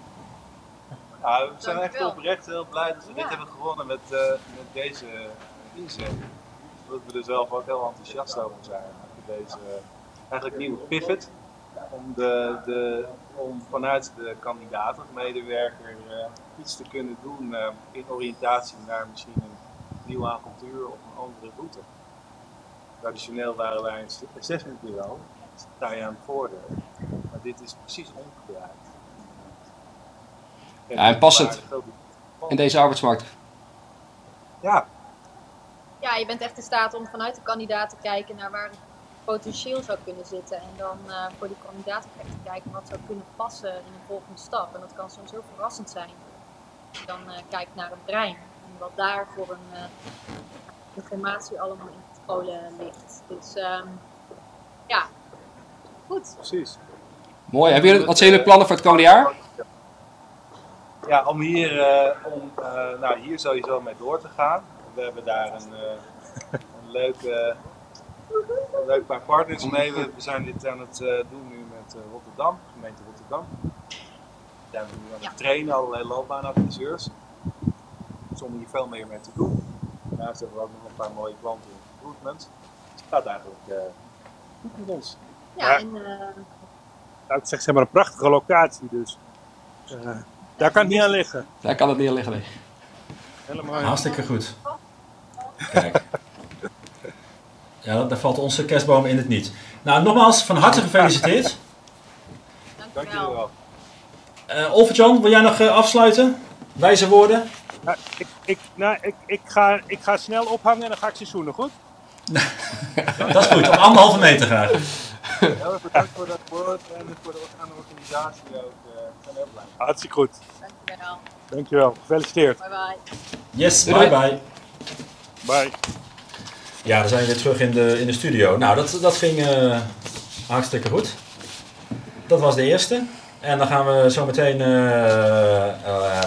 Ja, we zijn echt Dankjewel. oprecht heel blij dat we dit Ja. hebben gewonnen met, eh, met deze inzet. Dat we er zelf ook heel enthousiast over zijn. Over deze eigenlijk nieuwe pivot. Om, de, de, om vanuit de kandidaat of medewerker eh, iets te kunnen doen eh, in oriëntatie naar misschien een nieuw avontuur of een andere route. Traditioneel waren wij een assessment bureau, sta je aan het voordeel. Maar dit is precies omgedraaid. Ja, en passend. waar grote- In deze arbeidsmarkt. Ja, Ja, je bent echt in staat om vanuit de kandidaat te kijken naar waar het potentieel zou kunnen zitten. En dan eh, voor die kandidaat ook echt te kijken wat zou kunnen passen in een volgende stap. En dat kan soms heel verrassend zijn. Als je dan eh, kijkt naar het brein. En wat daar voor een eh, informatie allemaal in het scholen ligt. Dus ehm, ja, goed. precies. Mooi. Hebben jullie, wat zijn jullie plannen voor het komende jaar? Ja, om hier, eh, om, eh, nou, hier sowieso mee door te gaan. We hebben daar een, eh, een, leuk, eh, een leuk paar partners mee. We, we zijn dit aan het eh, doen nu met eh, Rotterdam, gemeente Rotterdam. Daar zijn we nu aan het trainen, allerlei loopbaanadviseurs. Om hier veel meer mee te doen. Daarnaast hebben we ook nog een paar mooie klanten in recruitment. Dus het gaat eigenlijk eh, goed met ons. Ja, en eh, Nou, ik zeg zeg maar een prachtige locatie, dus. eh, daar kan het niet aan liggen. Daar kan het niet aan liggen. nee. Helemaal. Hartstikke goed. Kijk. Ja, daar valt onze kerstboom in het niet. Nou, nogmaals, van harte gefeliciteerd. Dank jullie dankjewel. wel. Eh Olvert-Jan, wil jij nog eh, afsluiten? Wijze woorden? Nou, ik, ik, nou, ik, ik, ga, ik ga snel ophangen en dan ga ik ze zoenen, goed? Dat is goed, op anderhalve meter graag. Heel erg bedankt voor dat woord en voor de, aan de organisatie ook. eh, we zijn heel blij. Hartstikke goed. Dankjewel. Dankjewel. Gefeliciteerd. Bye bye. Yes, bye bye. Bye. Ja, dan zijn we weer terug in de, in de studio. Nou, dat, dat ging eh, hartstikke goed. dat was de eerste. En dan gaan we zo meteen. eh, eh,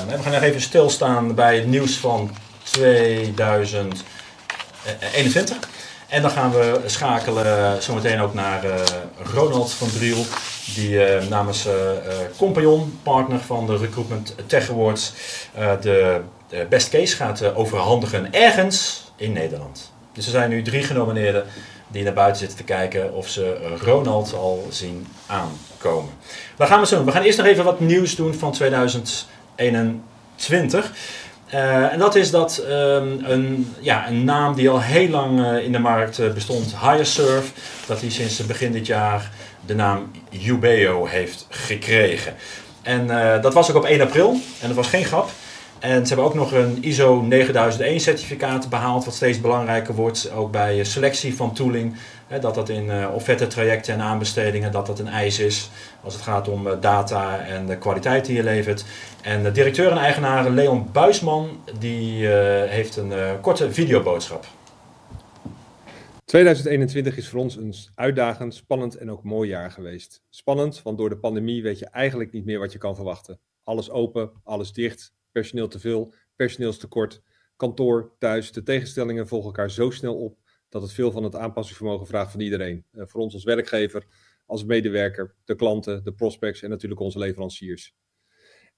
we gaan nog even stilstaan bij het nieuws van 2021. En dan gaan we schakelen zometeen ook naar Ronald van Driel. Die namens Compagnon, partner van de Recruitment Tech Awards, de, best case gaat overhandigen ergens in Nederland. Dus er zijn nu drie genomineerden die naar buiten zitten te kijken of ze Ronald al zien aankomen. Waar gaan we zo doen? We gaan eerst nog even wat nieuws doen van 2021. Eh, en dat is dat ehm, een, ja, een naam die al heel lang eh, in de markt eh, bestond, HireServe, dat die sinds begin dit jaar de naam Ubeo heeft gekregen. En dat was ook op 1 april en dat was geen grap. En ze hebben ook nog een ISO 9001 certificaat behaald, wat steeds belangrijker wordt, ook bij eh, selectie van tooling. Dat dat in eh offerte trajecten en aanbestedingen, dat dat een eis is als het gaat om eh, data en de kwaliteit die je levert. En de directeur en eigenaar Leon Buisman, die heeft een korte videoboodschap. 2021 is voor ons een uitdagend, spannend en ook mooi jaar geweest. Spannend, want door de pandemie weet je eigenlijk niet meer wat je kan verwachten. Alles open, alles dicht, personeel te veel, personeelstekort, kantoor, thuis. De tegenstellingen volgen elkaar zo snel op dat het veel van het aanpassingsvermogen vraagt van iedereen. Eh, voor ons als werkgever, als medewerker, de klanten, de prospects en natuurlijk onze leveranciers.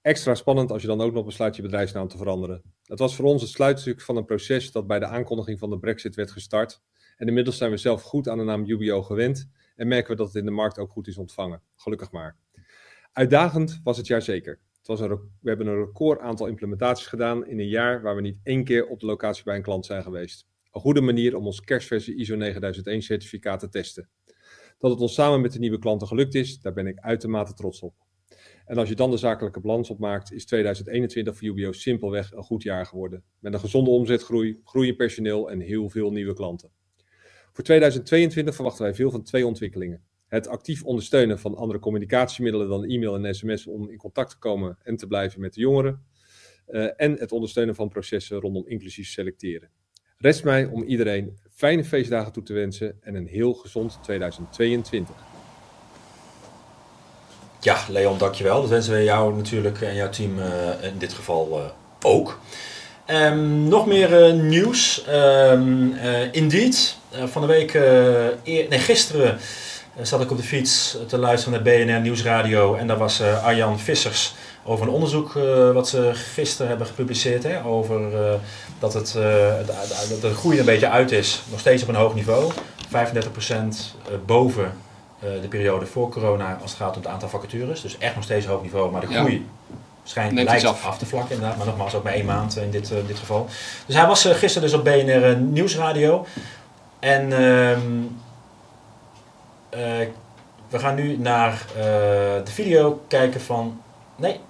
Extra spannend als je dan ook nog besluit je bedrijfsnaam te veranderen. Het was voor ons het sluitstuk van een proces dat bij de aankondiging van de Brexit werd gestart. En inmiddels zijn we zelf goed aan de naam UBO gewend en merken we dat het in de markt ook goed is ontvangen. Gelukkig maar. Uitdagend was het jaar zeker. We hebben een record aantal implementaties gedaan in een jaar waar we niet één keer op de locatie bij een klant zijn geweest. Een goede manier om ons kerstversie ISO 9001 certificaat te testen. Dat het ons samen met de nieuwe klanten gelukt is, daar ben ik uitermate trots op. En als je dan de zakelijke balans opmaakt, is 2021 voor UBO simpelweg een goed jaar geworden. Met een gezonde omzetgroei, groei in personeel en heel veel nieuwe klanten. Voor 2022 verwachten wij veel van twee ontwikkelingen. Het actief ondersteunen van andere communicatiemiddelen dan e-mail en sms om in contact te komen en te blijven met de jongeren. Eh, en het ondersteunen van processen rondom inclusief selecteren. Rest mij om iedereen fijne feestdagen toe te wensen en een heel gezond 2022. Ja, Leon, dankjewel. Dat wensen we jou natuurlijk en jouw team eh, in dit geval eh, ook. Ehm, nog meer nieuws. Ehm, eh, Indeed, van de week, eer- nee, gisteren zat ik op de fiets te luisteren naar BNR Nieuwsradio. En daar was eh, Arjan Vissers over een onderzoek eh, wat ze gisteren hebben gepubliceerd. Hè, over eh, dat, het, eh, de- dat de groei een beetje uit is. Nog steeds op een hoog niveau. 35% boven eh, de periode voor corona als het gaat om het aantal vacatures. Dus echt nog steeds hoog niveau, maar de Ja. groei schijnt Neemt lijkt af. af. te vlakken inderdaad. Maar nogmaals, ook maar één maand in dit, eh, dit geval. Dus hij was eh, gisteren dus op BNR eh, Nieuwsradio. En ehm, eh, we gaan nu naar eh, de video kijken van... Nee?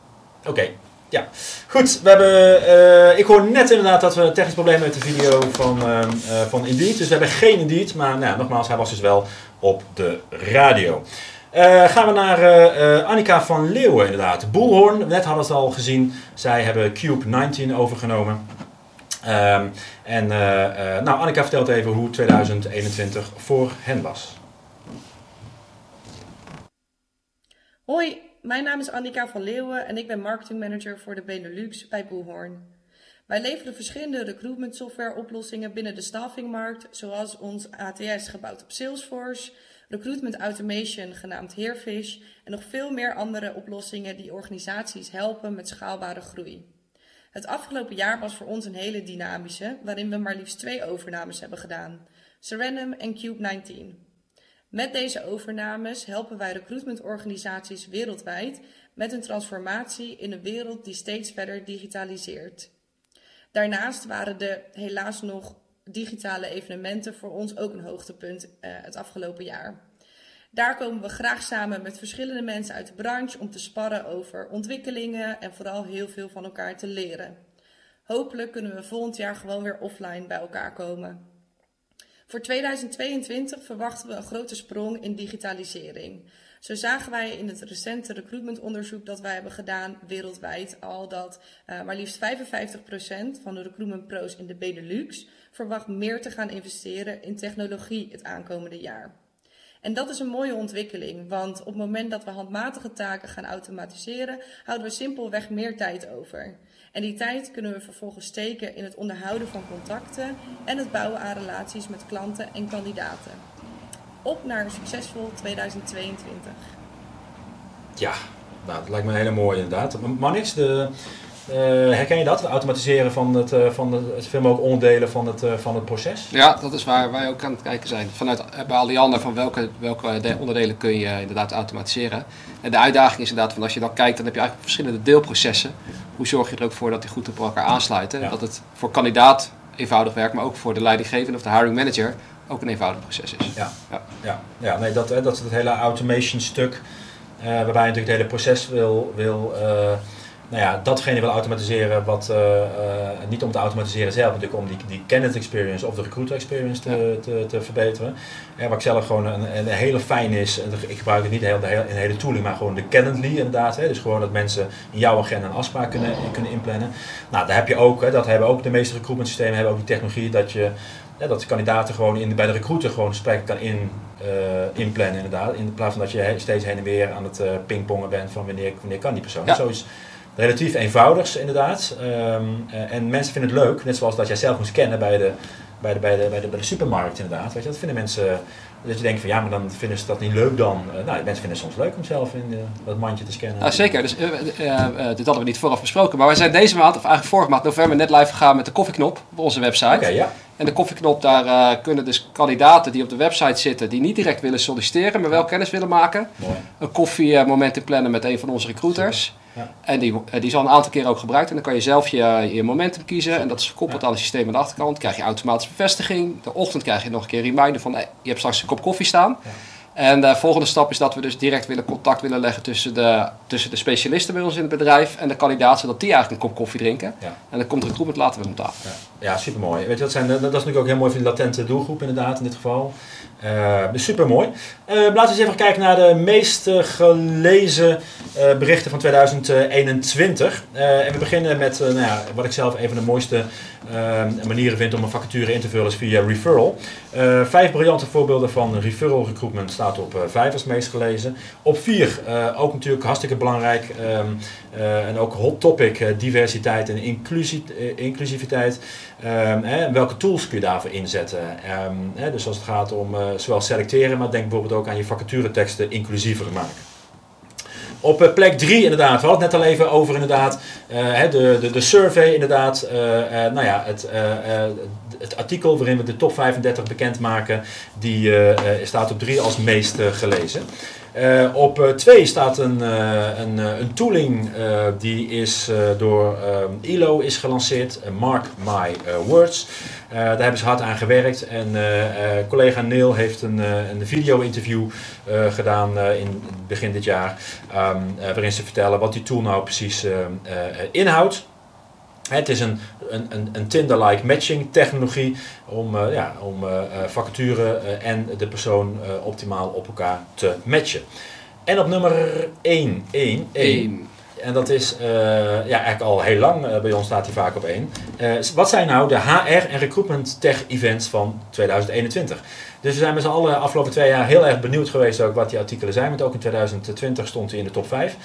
Oké. Ja, goed. We hebben, eh, ik hoor net inderdaad dat we een technisch probleem hebben met de video van, ehm, eh, van Indeed. Dus we hebben geen Indeed, maar nou, nogmaals, hij was dus wel op de radio. Eh, gaan we naar eh, eh, Annika van Leeuwen inderdaad. Boelhoorn, net hadden we al gezien. Zij hebben Cube 19 overgenomen. Ehm, en eh, eh, nou, Annika vertelt even hoe 2021 voor hen was. Hoi, mijn naam is Annika van Leeuwen en ik ben marketingmanager voor de Benelux bij Boelhoorn. Wij leveren verschillende recruitment software oplossingen binnen de staffingmarkt, zoals ons ATS gebouwd op Salesforce, recruitment automation genaamd Heerfish en nog veel meer andere oplossingen die organisaties helpen met schaalbare groei. Het afgelopen jaar was voor ons een hele dynamische, waarin we maar liefst twee overnames hebben gedaan: Serenum en Cube 19. Met deze overnames helpen wij recruitmentorganisaties wereldwijd met een transformatie in een wereld die steeds verder digitaliseert. Daarnaast waren de helaas nog digitale evenementen voor ons ook een hoogtepunt eh, het afgelopen jaar. Daar komen we graag samen met verschillende mensen uit de branche om te sparren over ontwikkelingen en vooral heel veel van elkaar te leren. Hopelijk kunnen we volgend jaar gewoon weer offline bij elkaar komen. Voor 2022 verwachten we een grote sprong in digitalisering. Zo zagen wij in het recente recruitmentonderzoek dat wij hebben gedaan wereldwijd al dat uh, maar liefst 55% van de recruitmentpro's in de Benelux verwacht meer te gaan investeren in technologie het aankomende jaar. En dat is een mooie ontwikkeling, want op het moment dat we handmatige taken gaan automatiseren, houden we simpelweg meer tijd over. En die tijd kunnen we vervolgens steken in het onderhouden van contacten en het bouwen aan relaties met klanten en kandidaten. Op naar een succesvol 2022. Ja, nou, dat lijkt me een hele mooie inderdaad. Manix, de, herken je dat? Het automatiseren van het, uh, van de, het veel mogelijk onderdelen van het, uh, van het proces? Ja, dat is waar wij ook aan het kijken zijn. Vanuit bij Alliander van welke, welke onderdelen kun je inderdaad automatiseren. En de uitdaging is inderdaad van als je dan kijkt, dan heb je eigenlijk verschillende deelprocessen. Hoe zorg je er ook voor dat die goed op elkaar aansluiten? Ja. Dat het voor kandidaat eenvoudig werkt, maar ook voor de leidinggevende of de hiring manager ook een eenvoudig proces is. Ja, ja. ja. ja nee, dat, dat is het hele automation stuk. waarbij je natuurlijk het hele proces wil, wil nou ja, datgene wil automatiseren wat, uh, uh, niet om te automatiseren zelf, natuurlijk om die, die candidate experience of de recruiter experience te, te, te, verbeteren. En wat ik zelf gewoon een, een hele fijn is, ik gebruik het niet heel, de hele, hele tooling, maar gewoon de Calendly inderdaad. Hè, dus gewoon dat mensen in jouw agenda een afspraak kunnen, kunnen inplannen. Nou, daar heb je ook, hè, dat hebben ook de meeste recruitment systemen, hebben ook die technologie dat je ja, dat kandidaten gewoon in, bij de recruiter gewoon gesprekken kan in, uh, inplannen inderdaad. In plaats van dat je steeds heen en weer aan het uh, pingpongen bent van wanneer, wanneer kan die persoon. Ja. Zo is relatief eenvoudigs inderdaad. Um, en mensen vinden het leuk, net zoals dat jij zelf moest kennen bij de, bij de, bij de, bij de, bij de supermarkt inderdaad. Weet je, dat vinden mensen, dat je denkt van ja, maar dan vinden ze dat niet leuk dan. Uh, nou, mensen vinden het soms leuk om zelf in de, dat mandje te scannen. Ah, zeker, dus, uh, dit hadden we niet vooraf besproken. Maar wij zijn deze maand, of eigenlijk vorige maand november, net live gegaan met de koffieknop op onze website. Okay, ja. En de koffieknop, daar kunnen dus kandidaten die op de website zitten, die niet direct willen solliciteren, maar wel kennis willen maken. Mooi. Een koffiemoment plannen met een van onze recruiters. Ja. En die, die is al een aantal keer ook gebruikt. En dan kan je zelf je, je momentum kiezen. En dat is gekoppeld aan het systeem aan de achterkant. Dan krijg je automatische bevestiging. De ochtend krijg je nog een keer een reminder van hey, je hebt straks een kop koffie staan. Ja. En de volgende stap is dat we dus direct willen contact willen leggen tussen de, tussen de specialisten bij ons in het bedrijf en de kandidaat, zodat die eigenlijk een kop koffie drinken. Ja. En dan komt er recruitment later weer op tafel. Ja, ja super mooi. Weet je, dat, zijn, dat is natuurlijk ook heel mooi voor die latente doelgroep inderdaad in dit geval. Uh, super mooi. Uh, laten we eens even kijken naar de meest uh, gelezen berichten van 2021. en we beginnen met nou ja, wat ik zelf een van de mooiste manieren vind om een vacature in te vullen is via referral. vijf briljante voorbeelden van referral recruitment staat op vijf als meest gelezen. Op vier, ook natuurlijk hartstikke belangrijk um, en ook hot topic, diversiteit en inclusie, inclusiviteit. Um, hè, welke tools kun je daarvoor inzetten? Um, hè, dus als het gaat om zowel selecteren, maar denk bijvoorbeeld ook aan je vacatureteksten inclusiever maken. Op plek 3 inderdaad, we hadden het net al even over inderdaad, de, de, de survey inderdaad, nou ja, het, het artikel waarin we de top 35 bekendmaken, die staat op 3 als meest gelezen. Uh, op 2 uh, staat een, uh, een, een tooling die is door ILO is gelanceerd, Mark My Words. daar hebben ze hard aan gewerkt en collega Neil heeft een, een video-interview gedaan in begin dit jaar, um, waarin ze vertellen wat die tool nou precies inhoudt. Het is een, een, een Tinder-like matching technologie om, uh, ja, om uh, vacature en de persoon optimaal op elkaar te matchen. En op nummer 1, 1, 1. En dat is ja, eigenlijk al heel lang, bij ons staat hij vaak op 1. wat zijn nou de HR en recruitment tech events van 2021? Dus we zijn met z'n allen afgelopen twee jaar heel erg benieuwd geweest ook wat die artikelen zijn. Want ook in 2020 stond hij in de top 5.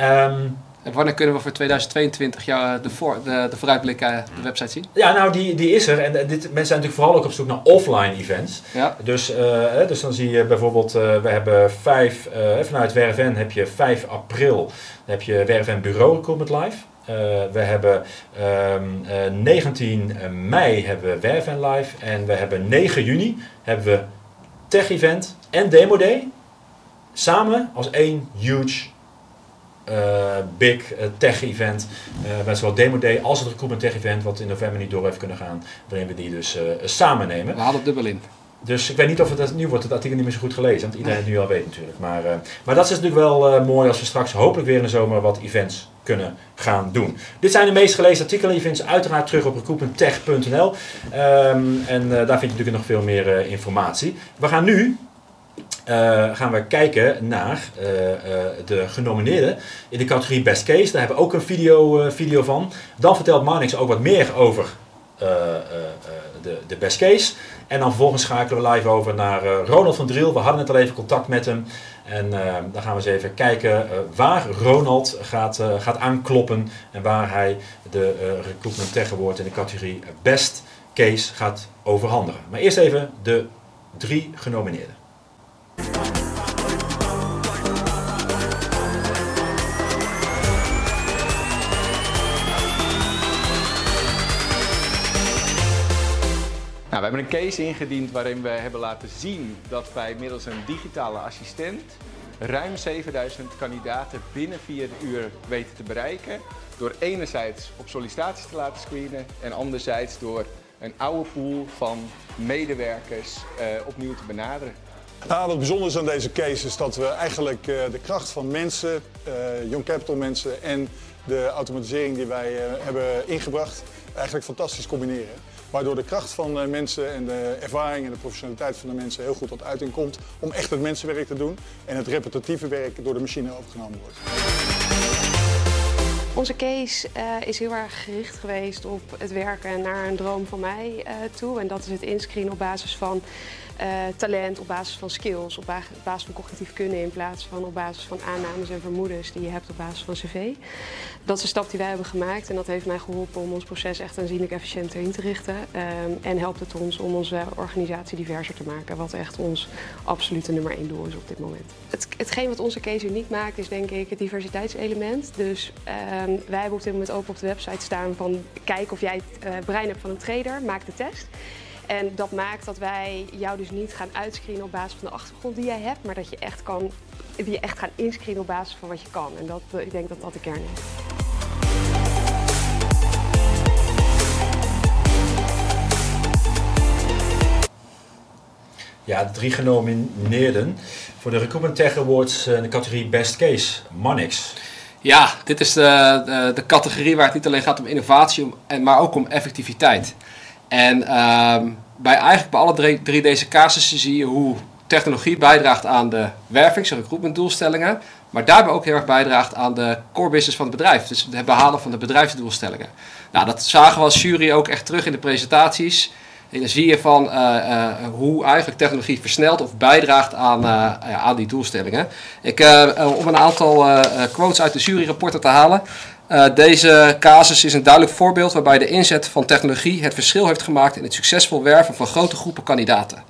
Um, en wanneer kunnen we voor 2022 jou de, voor, de, de vooruitblik uh, de website zien? Ja, nou die, die is er. En dit, mensen zijn natuurlijk vooral ook op zoek naar offline events. Ja. Dus, uh, dus dan zie je bijvoorbeeld, uh, we hebben 5, vanuit WRFN heb je 5 april, dan heb je WRFN Bureau Recruitment Live. we hebben um, 19 mei hebben we WRFN Live. En we hebben 9 juni hebben we Tech Event en Demo Day. Samen als één huge uh, big uh, tech event, uh, met zowel Demo Day als het Recruitment Tech event, wat in november niet door heeft kunnen gaan, waarin we die dus samen nemen. We hadden dubbel in. Dus ik weet niet of het, nu wordt het artikel niet meer zo goed gelezen, want iedereen het nu al weet natuurlijk. Maar, maar dat is natuurlijk wel mooi als we straks hopelijk weer in de zomer wat events kunnen gaan doen. Dit zijn de meest gelezen artikelen. Je vindt ze uiteraard terug op recruitmenttech.nl. Um, en daar vind je natuurlijk nog veel meer informatie. We gaan nu gaan we kijken naar uh, uh, de genomineerden in de categorie Best Case. Daar hebben we ook een video, video van. Dan vertelt Marnix ook wat meer over de, de Best Case. En dan vervolgens schakelen we live over naar eh, Ronald van Driel. We hadden net al even contact met hem. En dan gaan we eens even kijken waar Ronald gaat, gaat aankloppen. En waar hij de Recruitment Award in de categorie Best Case gaat overhandigen. Maar eerst even de drie genomineerden. Nou, we hebben een case ingediend waarin we hebben laten zien dat wij middels een digitale assistent ruim 7000 kandidaten binnen 4 uur weten te bereiken. Door enerzijds op sollicitaties te laten screenen en anderzijds door een oude pool van medewerkers uh, opnieuw te benaderen. Nou, wat bijzonder is aan deze case is dat we eigenlijk uh, de kracht van mensen, uh, Young Capital mensen en de automatisering die wij hebben ingebracht eigenlijk fantastisch combineren. Waardoor de kracht van mensen en de ervaring en de professionaliteit van de mensen heel goed tot uiting komt om echt het mensenwerk te doen en het repetitieve werk door de machine overgenomen wordt. Onze case is heel erg gericht geweest op het werken naar een droom van mij toe. En dat is het inscreenen op basis van talent, op basis van skills, op basis van cognitief kunnen in plaats van op basis van aannames en vermoedens die je hebt op basis van cv. Dat is een stap die wij hebben gemaakt en dat heeft mij geholpen om ons proces echt aanzienlijk efficiënter in te richten. Um, en helpt het ons om onze organisatie diverser te maken, wat echt ons absolute nummer één doel is op dit moment. Het, hetgeen wat onze case uniek maakt is denk ik het diversiteitselement. Dus um, wij hebben op dit moment open op de website staan van kijk of jij het uh, brein hebt van een trader, maak de test. En dat maakt dat wij jou dus niet gaan uitscreenen op basis van de achtergrond die jij hebt, maar dat je echt kan, die je echt gaan inscreenen op basis van wat je kan. En dat, ik denk dat dat de kern is. Ja, de drie genomineerden voor de Recruitment Tech Awards in de categorie Best Case, Monix. Ja, dit is de, de, de, categorie waar het niet alleen gaat om innovatie, maar ook om effectiviteit. En uh, bij eigenlijk bij alle drie, deze casussen zie je hoe technologie bijdraagt aan de wervings- en recruitmentdoelstellingen, maar daarbij ook heel erg bijdraagt aan de core business van het bedrijf. Dus het behalen van de bedrijfsdoelstellingen. Nou, dat zagen we als jury ook echt terug in de presentaties. En dan zie je van uh, uh, hoe eigenlijk technologie versnelt of bijdraagt aan, uh, aan die doelstellingen. Ik, om een aantal quotes uit de juryrapporten te halen. Deze casus is een duidelijk voorbeeld waarbij de inzet van technologie het verschil heeft gemaakt in het succesvol werven van grote groepen kandidaten.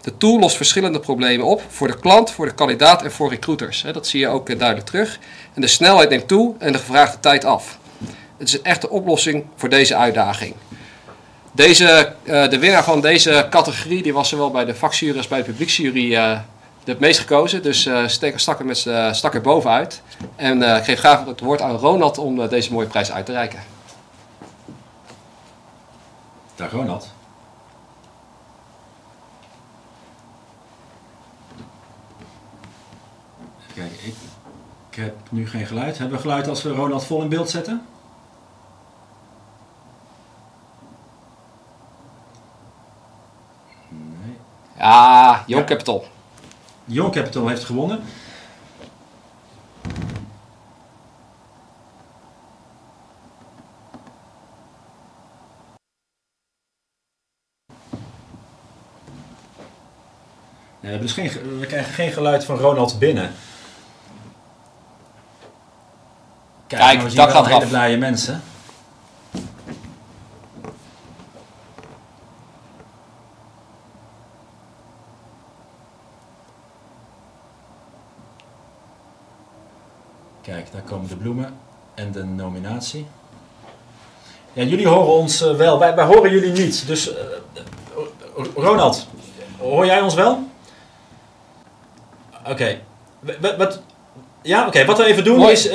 De tool lost verschillende problemen op voor de klant, voor de kandidaat en voor recruiters. Dat zie je ook duidelijk terug. En de snelheid neemt toe en de gevraagde tijd af. Het is een echte oplossing voor deze uitdaging. Deze, uh, de winnaar van deze categorie die was zowel bij de vakjury als bij de publieksjury uh, het meest gekozen. Dus uh, stak, stak, er met, stak er bovenuit. En ik geef graag het woord aan Ronald om deze mooie prijs uit te reiken. Dag Ronald. Kijken, ik, ik heb nu geen geluid. Hebben we geluid als we Ronald vol in beeld zetten? Ja, Young ja. Capital. Young Capital heeft gewonnen. we, hebben dus geen, we krijgen geen geluid van Ronald binnen. Kijk, Kijk nou, we dat gaat hele af. blije mensen. Kijk, daar komen de bloemen en de nominatie. Ja, jullie horen ons uh, wel, wij, wij horen jullie niet. Dus uh, Ronald, hoor jij ons wel? Oké. Okay. Wat, ja, oké. Okay. Wat we even doen Mooi. is, uh,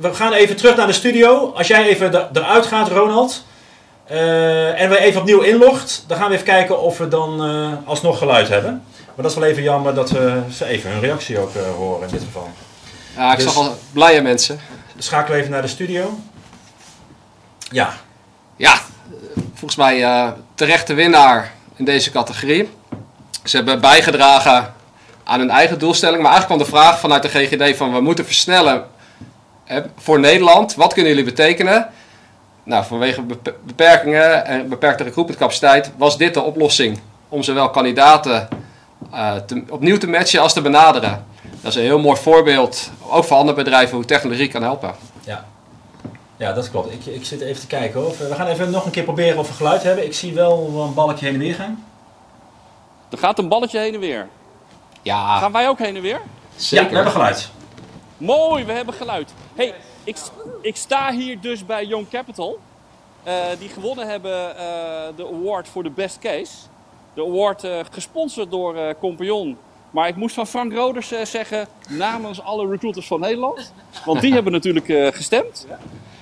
we gaan even terug naar de studio. Als jij even er, eruit gaat, Ronald, en we even opnieuw inlogt, dan gaan we even kijken of we dan alsnog geluid hebben. Maar dat is wel even jammer dat we ze even hun reactie ook horen in dit geval. Ja, ik dus, zag al blije mensen. Schakelen even naar de studio. Ja. Ja, volgens mij uh, terechte winnaar in deze categorie. Ze hebben bijgedragen aan hun eigen doelstelling. Maar eigenlijk kwam de vraag vanuit de GGD van we moeten versnellen hè, voor Nederland. Wat kunnen jullie betekenen? Nou, vanwege beperkingen en beperkte recruitmentcapaciteit was dit de oplossing om zowel kandidaten eh, te- opnieuw te matchen als te benaderen. Dat is een heel mooi voorbeeld, ook voor andere bedrijven, hoe technologie kan helpen. Ja. Ja, dat klopt. Ik, ik zit even te kijken hoor. We gaan even nog een keer proberen of we geluid hebben. Ik zie wel een balkje heen en weer gaan. Er gaat een balletje heen en weer. Ja. Gaan wij ook heen en weer? Ja, we hebben geluid. Mooi, we hebben geluid. hey, ik, ik sta hier dus bij Young Capital. eh, die gewonnen hebben eh, de award voor de best case. De award eh, gesponsord door eh Compagnon. Maar ik moest van Frank Roders eh, zeggen, namens alle recruiters van Nederland. Want die hebben natuurlijk eh, gestemd.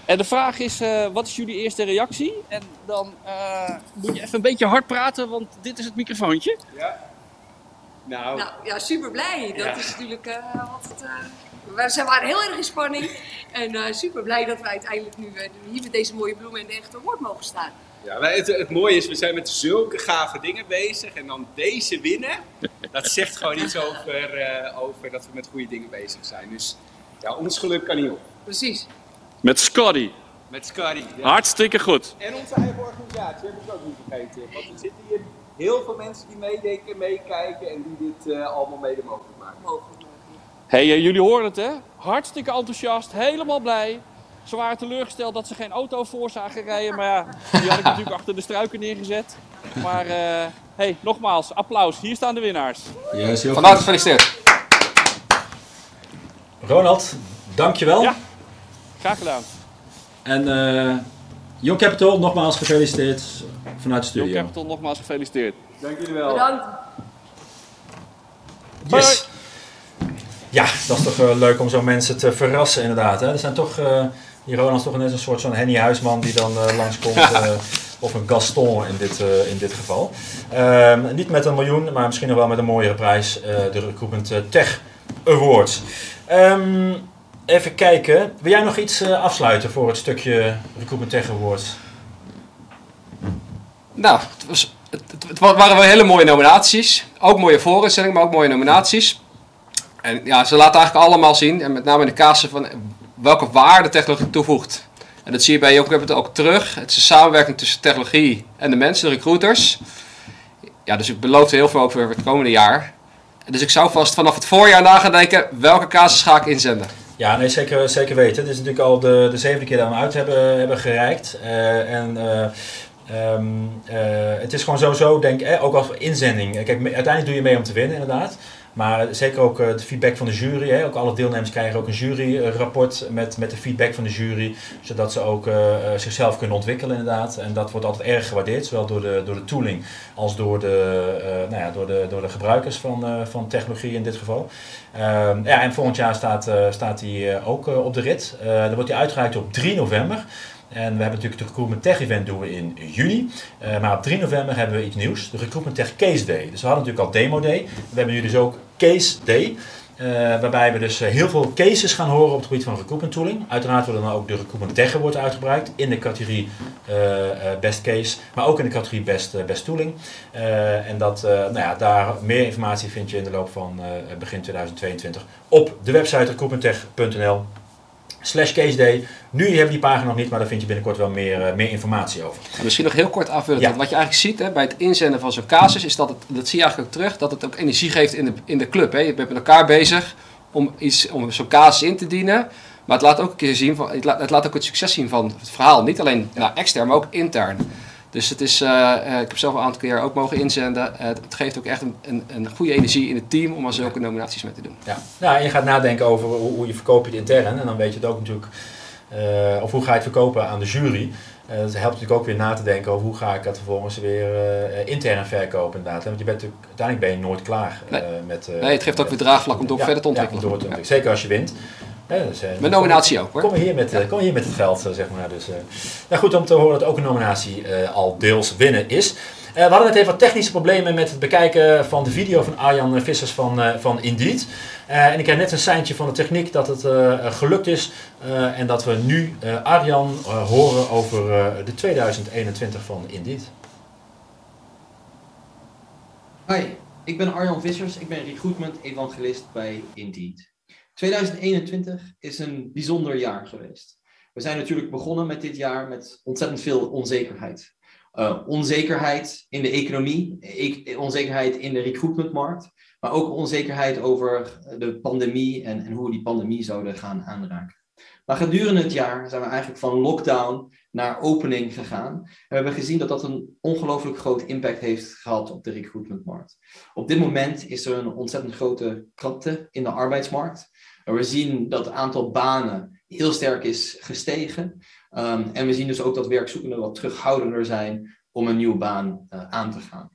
En de vraag is, eh, wat is jullie eerste reactie? En dan eh, moet je even een beetje hard praten, want dit is het microfoontje. Nou, Nou ja, super blij. Dat Ja. is natuurlijk eh altijd. eh, we zijn waren heel erg in spanning. En eh super blij dat we uiteindelijk nu hier met deze mooie bloemen in de echte woord mogen staan. Ja, het, het mooie is, we zijn met zulke gave dingen bezig. En dan deze winnen, dat zegt gewoon iets over, eh, over dat we met goede dingen bezig zijn. Dus ja, ons geluk kan niet op. Precies. Met Scotty. Met Scotty. ja. Hartstikke goed. En onze eigen organisatie, heb ik ook niet vergeten. Want er zitten hier heel veel mensen die meedenken, meekijken en die dit eh, allemaal mede mogelijk maken. Hey, eh, jullie horen het hè? Hartstikke enthousiast, helemaal blij. Ze waren teleurgesteld dat ze geen auto voor zagen rijden, maar ja, die had ik natuurlijk achter de struiken neergezet. Maar eh hey, nogmaals, applaus. Hier staan de winnaars. Yes, Van harte gefeliciteerd. Ronald, dankjewel. Ja, graag gedaan. En eh Young Capital, nogmaals gefeliciteerd vanuit de Young studio. Capital nogmaals gefeliciteerd. Dank jullie wel. Bedankt. Yes. Ja, dat is toch eh, leuk om zo mensen te verrassen inderdaad. Hè? Er zijn toch, eh die Ronald is toch net een soort zo'n Henny Huisman die dan eh, langskomt. eh, of een Gaston in dit, eh, in dit geval. Ehm, niet met een miljoen, maar misschien nog wel met een mooiere prijs. de Recruitment Tech Awards. Ehm, even kijken. Wil jij nog iets afsluiten voor het stukje Recruitment Tech Awards? Nou, het, was, het, waren wel hele mooie nominaties. Ook mooie voorinstellingen, maar ook mooie nominaties. En ja, ze laten eigenlijk allemaal zien, en met name in de casus van welke waarde technologie toevoegt. En dat zie je bij Young Capital ook terug. Het is een samenwerking tussen technologie en de mensen, de recruiters. Ja, dus ik beloof heel veel voor het komende jaar. Dus ik zou vast vanaf het voorjaar na gaan denken, welke casus ga ik inzenden? Ja, nee, zeker, zeker weten. Het is natuurlijk al de, de zevende keer dat we hem uit hebben, hebben gereikt. Eh, en eh, ehm, eh, het is gewoon sowieso, denk ik, eh, ook als inzending. Kijk, uiteindelijk doe je mee om te winnen, inderdaad. Maar zeker ook eh, de feedback van de jury. Hè. Ook alle deelnemers krijgen ook een juryrapport met, met de feedback van de jury. Zodat ze ook eh, eh, zichzelf kunnen ontwikkelen inderdaad. En dat wordt altijd erg gewaardeerd. Zowel door de, door de tooling als door de, nou ja, door de, door de gebruikers van, van technologie in dit geval. Ehm, ja, en volgend jaar staat, staat eh, ook op de rit. Dan wordt hij uitgereikt op 3 november. En we hebben natuurlijk de Recruitment Tech Event doen we in juni. Eh, maar op 3 november hebben we iets nieuws. De Recruitment Tech Case Day. Dus we hadden natuurlijk al Demo Day. We hebben nu dus ook Case Day. eh, waarbij we dus eh, heel veel cases gaan horen op het gebied van recruitment tooling. Uiteraard worden dan ook de recruitment tech wordt uitgebreid in de categorie best case, maar ook in de categorie best, best tooling. En dat, nou ja, daar meer informatie vind je in de loop van begin 2022 op de website recruitmenttech.nl slash case day. Nu hebben we die pagina nog niet, maar daar vind je binnenkort wel meer, eh, meer informatie over. En misschien nog heel kort aanvullen. Want Wat je eigenlijk ziet hè, bij het inzenden van zo'n casus, is dat het, dat zie je eigenlijk ook terug, dat het ook energie geeft in de, in de club. Hè. Je bent met elkaar bezig om, iets, om zo'n casus in te dienen. Maar het laat ook een keer zien, van, het, laat, het laat ook het succes zien van het verhaal. Niet alleen nou, extern, maar ook intern. Dus het is, eh, eh, ik heb zelf een aantal keer ook mogen inzenden. Eh, het geeft ook echt een, een, een goede energie in het team om aan zulke nominaties mee te doen. Ja. Nou, en je gaat nadenken over hoe, hoe je verkoop je het intern. En dan weet je het ook natuurlijk, of hoe ga je het verkopen aan de jury. Eh dat helpt natuurlijk ook weer na te denken over hoe ga ik het vervolgens weer intern verkopen inderdaad. Want je bent natuurlijk, uiteindelijk ben je nooit klaar eh, met... Nee, het geeft ook weer draagvlak om door ja, verder te ja, ontwikkelen. door te ontwikkelen. Zeker als je wint. Dus, eh, Met nominatie ook, hoor. Kom hier met, eh, kom hier met het geld, eh, zeg maar. Dus, nou goed om te horen dat ook een nominatie eh, al deels winnen is. Eh, we hadden net even wat technische problemen met het bekijken van de video van Arjan Vissers van, eh, van Indeed. Eh, en ik heb net een seintje van de techniek dat het eh, gelukt is. eh, en dat we nu eh, Arjan horen over eh, de 2021 van Indeed. Hi, ik ben Arjan Vissers. Ik ben recruitment evangelist bij Indeed. 2021 is een bijzonder jaar geweest. We zijn natuurlijk begonnen met dit jaar met ontzettend veel onzekerheid. uh, onzekerheid in de economie, onzekerheid in de recruitmentmarkt, maar ook onzekerheid over de pandemie en, en hoe we die pandemie zouden gaan aanraken. Maar gedurende het jaar zijn we eigenlijk van lockdown naar opening gegaan. En we hebben gezien dat dat een ongelooflijk groot impact heeft gehad op de recruitmentmarkt. Op dit moment is er een ontzettend grote krapte in de arbeidsmarkt. En we zien dat het aantal banen heel sterk is gestegen. Um, en we zien dus ook dat werkzoekenden wat terughoudender zijn om een nieuwe baan uh, aan te gaan.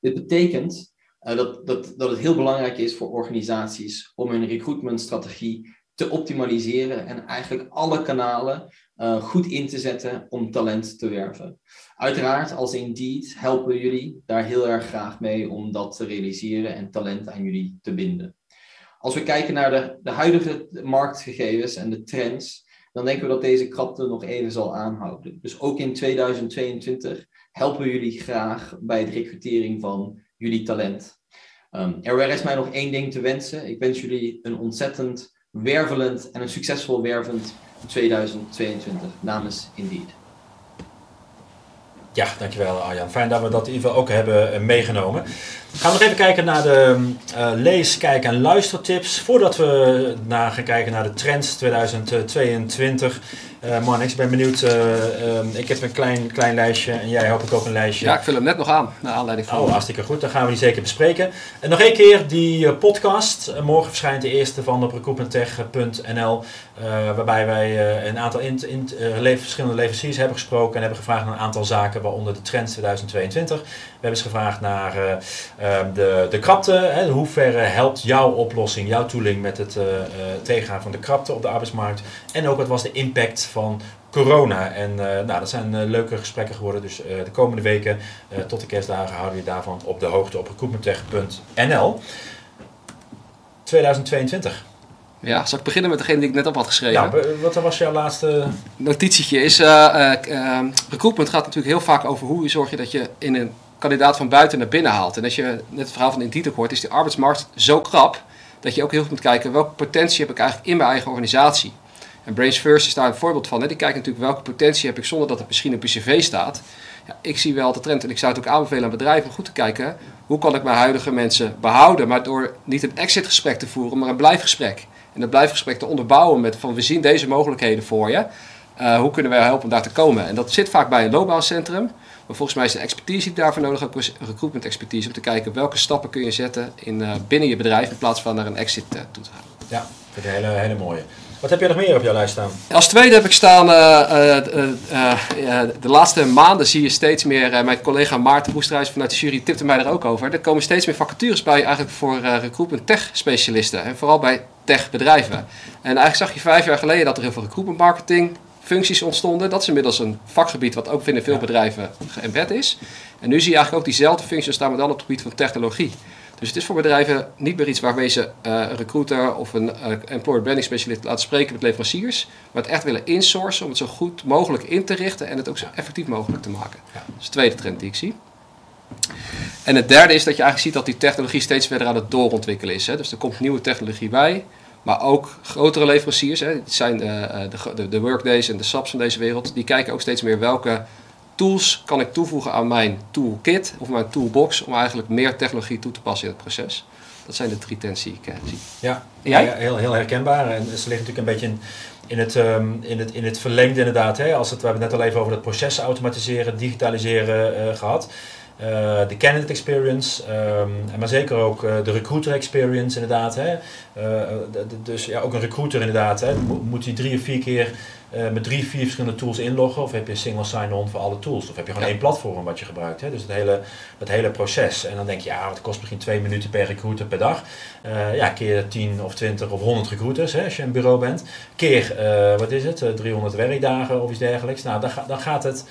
Dit betekent uh, dat, dat, dat het heel belangrijk is voor organisaties om hun recruitmentstrategie te optimaliseren en eigenlijk alle kanalen uh, goed in te zetten om talent te werven. Uiteraard, als Indeed helpen jullie daar heel erg graag mee om dat te realiseren en talent aan jullie te binden. Als we kijken naar de, de huidige marktgegevens en de trends, dan denken we dat deze krapte nog even zal aanhouden. Dus ook in 2022 helpen jullie graag bij de recrutering van jullie talent. Um, er rest mij nog één ding te wensen. Ik wens jullie een ontzettend wervelend en een succesvol wervend 2022 namens Indeed. Ja, dankjewel Arjan. Fijn dat we dat in ieder geval ook hebben eh, meegenomen. Gaan we nog even kijken naar de uh, lees, kijk en luistertips. Voordat we naar gaan kijken naar de trends 2022. Uh, man, ik ben benieuwd. Uh, um, ik heb een klein, klein lijstje en jij hoop ik ook een lijstje. Ja, ik vul hem net nog aan, naar aanleiding van. Oh, hartstikke goed. Dan gaan we die zeker bespreken. En nog één keer die podcast. morgen verschijnt de eerste van op recruitmenttech.nl. waarbij wij een aantal in, in, verschillende leveranciers hebben gesproken en hebben gevraagd naar een aantal zaken, waaronder de trends 2022. We hebben eens gevraagd naar de, de krapte. Hè, hoe ver helpt jouw oplossing, jouw tooling met het tegengaan van de krapte op de arbeidsmarkt? En ook wat was de impact van corona. En uh, nou, dat zijn uh, leuke gesprekken geworden. Dus uh, de komende weken tot de kerstdagen houden we je daarvan op de hoogte op recruitmenttech.nl. 2022. Ja, zal ik beginnen met degene die ik net op had geschreven? Ja, wat was jouw laatste... Notitietje is, recruitment gaat natuurlijk heel vaak over hoe zorg je dat je in een kandidaat van buiten naar binnen haalt. En als je net het verhaal van Indeed hoort, is die arbeidsmarkt zo krap dat je ook heel goed moet kijken welke potentie heb ik eigenlijk in mijn eigen organisatie. En Brains First is daar een voorbeeld van. Hè. Die kijken natuurlijk welke potentie heb ik zonder dat het misschien op je cv staat. Ja, ik zie wel de trend en ik zou het ook aanbevelen aan bedrijven om goed te kijken hoe kan ik mijn huidige mensen behouden, maar door niet een exit-gesprek te voeren, maar een blijfgesprek. En dat blijfgesprek te onderbouwen met van we zien deze mogelijkheden voor je. Uh, hoe kunnen wij helpen om daar te komen? En dat zit vaak bij een loopbaancentrum. Maar volgens mij is de expertise die daarvoor nodig ook recruitment expertise om te kijken welke stappen kun je zetten in, uh, binnen je bedrijf in plaats van naar een exit uh, toe te gaan. Ja, dat is een hele, hele mooie. Wat heb je nog meer op jouw lijst staan? Als tweede heb ik staan, uh, de laatste maanden zie je steeds meer, mijn collega Maarten Boesterhuis vanuit de jury tipte mij er ook over. Er komen steeds meer vacatures bij eigenlijk voor recruitment tech specialisten en vooral bij tech bedrijven. En eigenlijk zag je vijf jaar geleden dat er heel veel recruitment marketing functies ontstonden. Dat is inmiddels een vakgebied wat ook binnen veel bedrijven geëmbed is. En nu zie je eigenlijk ook diezelfde functies staan, maar dan op het gebied van technologie. Dus het is voor bedrijven niet meer iets waarmee ze uh, een recruiter of een uh, employer branding specialist laten spreken met leveranciers, maar het echt willen insourcen om het zo goed mogelijk in te richten en het ook zo effectief mogelijk te maken. Dat is de tweede trend die ik zie. En het derde is dat je eigenlijk ziet dat die technologie steeds verder aan het doorontwikkelen is. Hè. Dus er komt nieuwe technologie bij. Maar ook grotere leveranciers, hè, het zijn de, de, de, Workdays en de SAPs van deze wereld, die kijken ook steeds meer welke tools kan ik toevoegen aan mijn toolkit of mijn toolbox om eigenlijk meer technologie toe te passen in het proces. Dat zijn de drie trends die ik zie. Ja, ja heel, heel herkenbaar. En ze liggen natuurlijk een beetje in, in, het, um, in, het, in het verlengde inderdaad. Hè. Als het, we hebben het net al even over dat proces automatiseren, digitaliseren uh, gehad. Uh, de candidate experience, um, maar zeker ook uh, de recruiter experience inderdaad. Hè. Uh, dus ja, ook een recruiter inderdaad. Hè. Moet hij drie of vier keer met drie, vier verschillende tools inloggen? Of heb je een single sign-on voor alle tools? Of heb je gewoon één platform wat je gebruikt? Hè. Dus het hele, het hele proces. En dan denk je, ja, het kost misschien twee minuten per recruiter per dag. ja, keer 10 of 20 of 100 recruiters hè, als je een bureau bent. Keer, wat is het, 300 werkdagen of iets dergelijks. Nou, dan, dan gaat het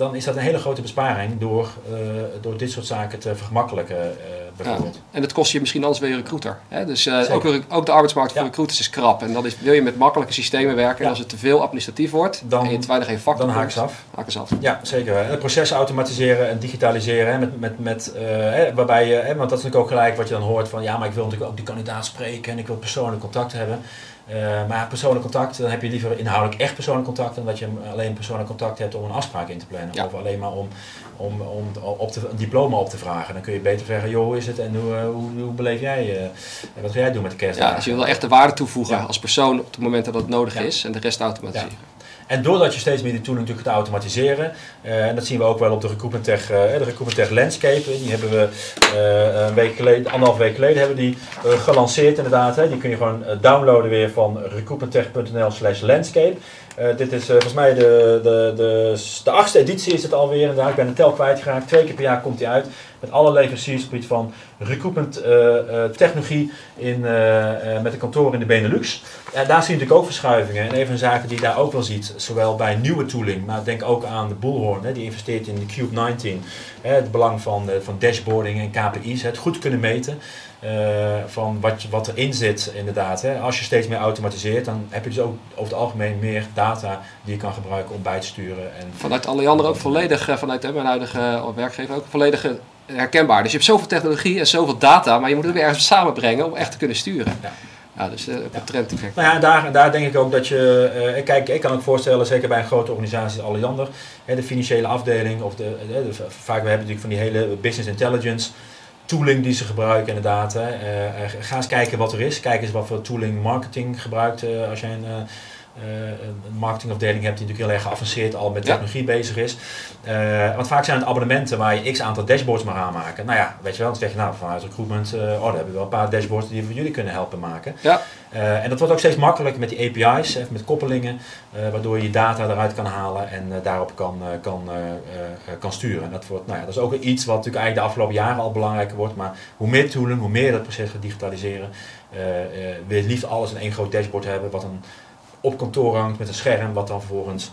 dan is dat een hele grote besparing door, uh, door dit soort zaken te vergemakkelijken. Uh, bijvoorbeeld. En het kost je misschien anders weer een recruiter. Hè? Dus eh, ook, ook de arbeidsmarkt voor recruiters is krap. En dan is, wil je met makkelijke systemen werken. En als het te veel administratief wordt en je te weinig in vak dan komt, haken ze af. haken ze af. Ja, zeker. En het proces automatiseren en digitaliseren. Hè, met, met, met, eh, hè, waarbij je, hè, want dat is natuurlijk ook gelijk wat je dan hoort van ja, maar ik wil natuurlijk ook die kandidaat spreken en ik wil persoonlijk contact hebben. Eh, maar persoonlijk contact, dan heb je liever inhoudelijk echt persoonlijk contact dan dat je alleen persoonlijk contact hebt om een afspraak in te plannen. Of alleen maar om, om, om op te, een diploma op te vragen. Dan kun je beter vragen, joh, hoe is het en hoe, eh, hoe, hoe beleef jij, eh, en wat ga jij doen met de kerstdagen? Ja, dus je wil echt de waarde toevoegen als persoon op het moment dat het nodig is. En de rest automatiseren. En doordat je steeds meer die tooling natuurlijk gaat automatiseren, eh, en dat zien we ook wel op de Recruitment Tech, eh, de Recruitment Tech Landscape, die hebben we eh, een week geleden, anderhalf week geleden hebben die gelanceerd inderdaad. Hè. Die kun je gewoon downloaden weer van recruitmenttech.nl slash landscape. Eh, dit is eh, volgens mij de, de, de, de achtste editie is het alweer inderdaad. Ik ben de tel kwijtgeraakt. Twee keer per jaar komt die uit. Met alle leveranciers op het gebied van recruitment eh, technologie in, met een kantoor in de Benelux. En daar zie je natuurlijk ook verschuivingen. En een van de zaken die je daar ook wel ziet, zowel bij nieuwe tooling, maar denk ook aan de Bullhorn, hè, die investeert in de Cube 19. Hè, het belang van, van dashboarding en KPI's, het goed kunnen meten. Eh, van wat, je- wat erin zit inderdaad. Hè. Als je steeds meer automatiseert, dan heb je dus ook over het algemeen meer data die je kan gebruiken om bij te sturen. En Vanuit Alliander ook volledig, eh, vanuit hè, mijn huidige eh, werkgever ook volledig herkenbaar. Dus je hebt zoveel technologie en zoveel data, maar je moet het weer ergens samenbrengen om echt te kunnen sturen. Ja, dus op een trend effect. Nou ja, daar, daar denk ik ook dat je. kijk, ik kan ook voorstellen, zeker bij een grote organisatie als Alliander, hè, de financiële afdeling, of de, de, de- vaak we hebben natuurlijk van die hele business intelligence tooling die ze gebruiken, inderdaad. Hè. Eh, eh, ga eens kijken wat er is. Kijk eens wat voor tooling marketing gebruikt. eh, als jij een, een marketingafdeling hebt die natuurlijk heel erg geavanceerd al met Ja. technologie bezig is. Eh, want vaak zijn het abonnementen waar je x aantal dashboards mag aanmaken. Nou ja, weet je wel, dan zeg je nou vanuit recruitment, eh, oh, daar hebben we wel een paar dashboards die we jullie kunnen helpen maken. Ja. Eh, en dat wordt ook steeds makkelijker met die API's, eh, met koppelingen, eh, waardoor je je data eruit kan halen en eh, daarop kan, eh, kan, eh, eh, kan sturen. En dat, wordt, nou ja, dat is ook iets wat natuurlijk eigenlijk de afgelopen jaren al belangrijker wordt. Maar hoe meer tooling, hoe meer je dat proces gaat digitaliseren, eh, eh, wil je het liefst alles in één groot dashboard hebben, wat een op kantoor hangt met een scherm, wat dan vervolgens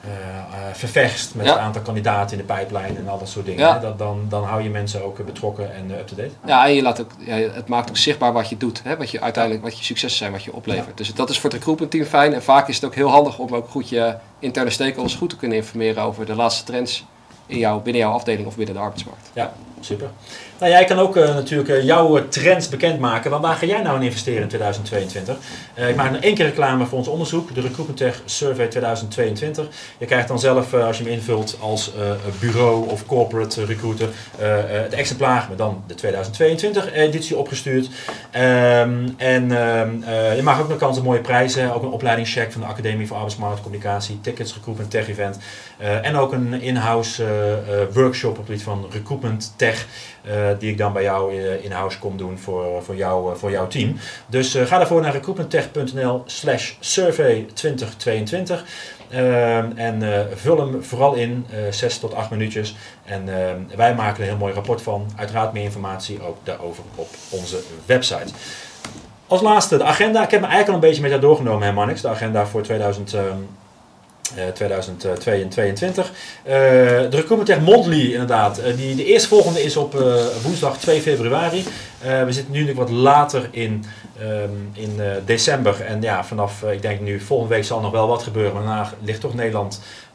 eh, eh, ververst met Ja. het aantal kandidaten in de pijplijn en al dat soort dingen. Ja. Dat, dan, dan hou je mensen ook betrokken en eh, up-to-date. Ja, en je laat ook, ja, het maakt ook zichtbaar wat je doet. Hè? Wat je uiteindelijk, wat je successen zijn, wat je oplevert. Dus dat is voor het recruitment team fijn. En vaak is het ook heel handig om ook goed je interne stakeholders goed te kunnen informeren over de laatste trends in jouw, binnen jouw afdeling of binnen de arbeidsmarkt. Ja, super. Nou, jij kan ook eh, natuurlijk eh, jouw eh, trends bekendmaken. Want waar ga jij nou in investeren in 2022? Eh, ik maak nog één keer reclame voor ons onderzoek, de Recruitment Tech Survey 2022. Je krijgt dan zelf, als je hem invult als bureau of corporate recruiter, het exemplaar met dan de 2022 editie opgestuurd. Ehm, en ehm, eh, je mag ook nog kans op mooie prijzen. Ook een opleidingscheck van de Academie voor Arbeidsmarktcommunicatie, tickets, recruitment tech event. En ook een in-house workshop op het gebied van recruitment tech. Eh, die ik dan bij jou eh, in-house kom doen voor, voor, jou, eh, voor jouw team. Dus eh, ga daarvoor naar recruitmenttech.nl slash survey 2022. Ehm, en eh, vul hem vooral in, eh 6 tot 8 minuutjes. En ehm, wij maken een heel mooi rapport van. Uiteraard meer informatie ook daarover op onze website. Als laatste de agenda. Ik heb me eigenlijk al een beetje met jou doorgenomen, hè, Marnix. De agenda voor 2000, ehm, eh, 2022. Eh, de Recruitment Mondly, inderdaad. Eh, die, de eerstvolgende is op eh, woensdag 2 februari. Eh, we zitten nu wat later in, ehm, in eh, december. En ja, vanaf, eh, ik denk nu, volgende week zal nog wel wat gebeuren. Daarna ligt toch Nederland eh, eh,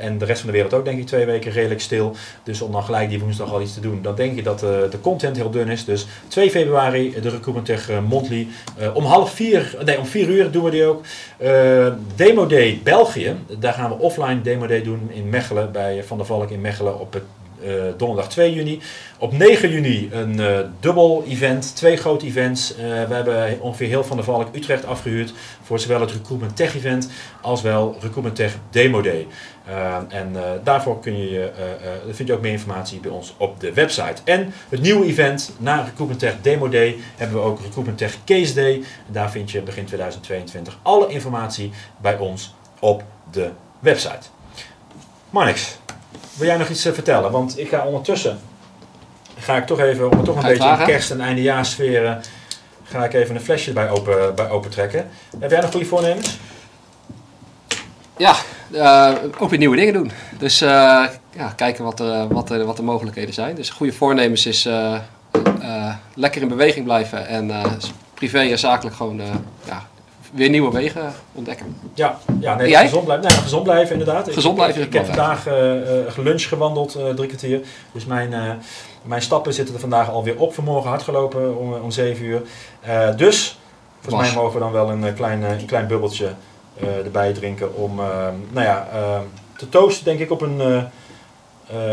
en de rest van de wereld ook, denk ik, twee weken redelijk stil. Dus om dan gelijk die woensdag al iets te doen, dan denk ik dat eh, de content heel dun is. Dus 2 februari, de Recruitment eh, Mondly. Eh, om half vier, nee, om vier uur doen we die ook. Eh, Demo Day België, daar gaan we offline Demo Day doen in Mechelen, bij Van der Valk in Mechelen op het eh, donderdag 2 juni. Op 9 juni een eh, dubbel event, twee grote events. Eh, we hebben ongeveer heel Van der Valk Utrecht afgehuurd voor zowel het Recruitment Tech event als wel Recruitment Tech Demo Day. Eh, en eh, daarvoor kun je, eh, eh, vind je ook meer informatie bij ons op de website. En het nieuwe event na Recruitment Tech Demo Day hebben we ook Recruitment Tech Case Day. Daar vind je begin 2022 alle informatie bij ons op de website. Marnix, wil jij nog iets eh, vertellen? Want ik ga ondertussen, ga ik toch even, om het toch een beetje in kerst- en eindejaarssferen, ga ik even een flesje bij open, bij open trekken. Heb jij nog goede voornemens? Ja, eh, ook weer nieuwe dingen doen. Dus eh, ja, kijken wat er, wat, er, wat de mogelijkheden zijn. Dus goede voornemens is lekker in beweging blijven en privé en zakelijk gewoon ja, weer nieuwe wegen ontdekken. Ja, ja nee, jij? gezond blijven. Nee, gezond blijven inderdaad. Ik- Gezond blijven is Ik, ik heb vandaag eh eh, gelunch gewandeld, eh, drie kwartier. Dus mijn, mijn stappen zitten er vandaag alweer op. Vanmorgen hard gelopen om, om 7 uur. Dus volgens mij mogen we dan wel een klein, een klein bubbeltje erbij drinken om nou ja, eh, te toosten denk ik op een...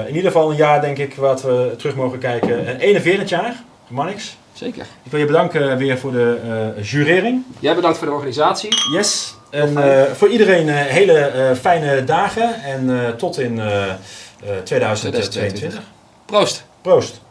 in ieder geval een jaar denk ik wat we terug mogen kijken. Een 41 jaar, Marnix. Zeker. Ik wil je bedanken weer voor de eh, jurering. Jij bedankt voor de organisatie. Yes. En eh, voor iedereen eh, hele eh, fijne dagen en eh, tot in eh, eh, 2022. Proost. Proost.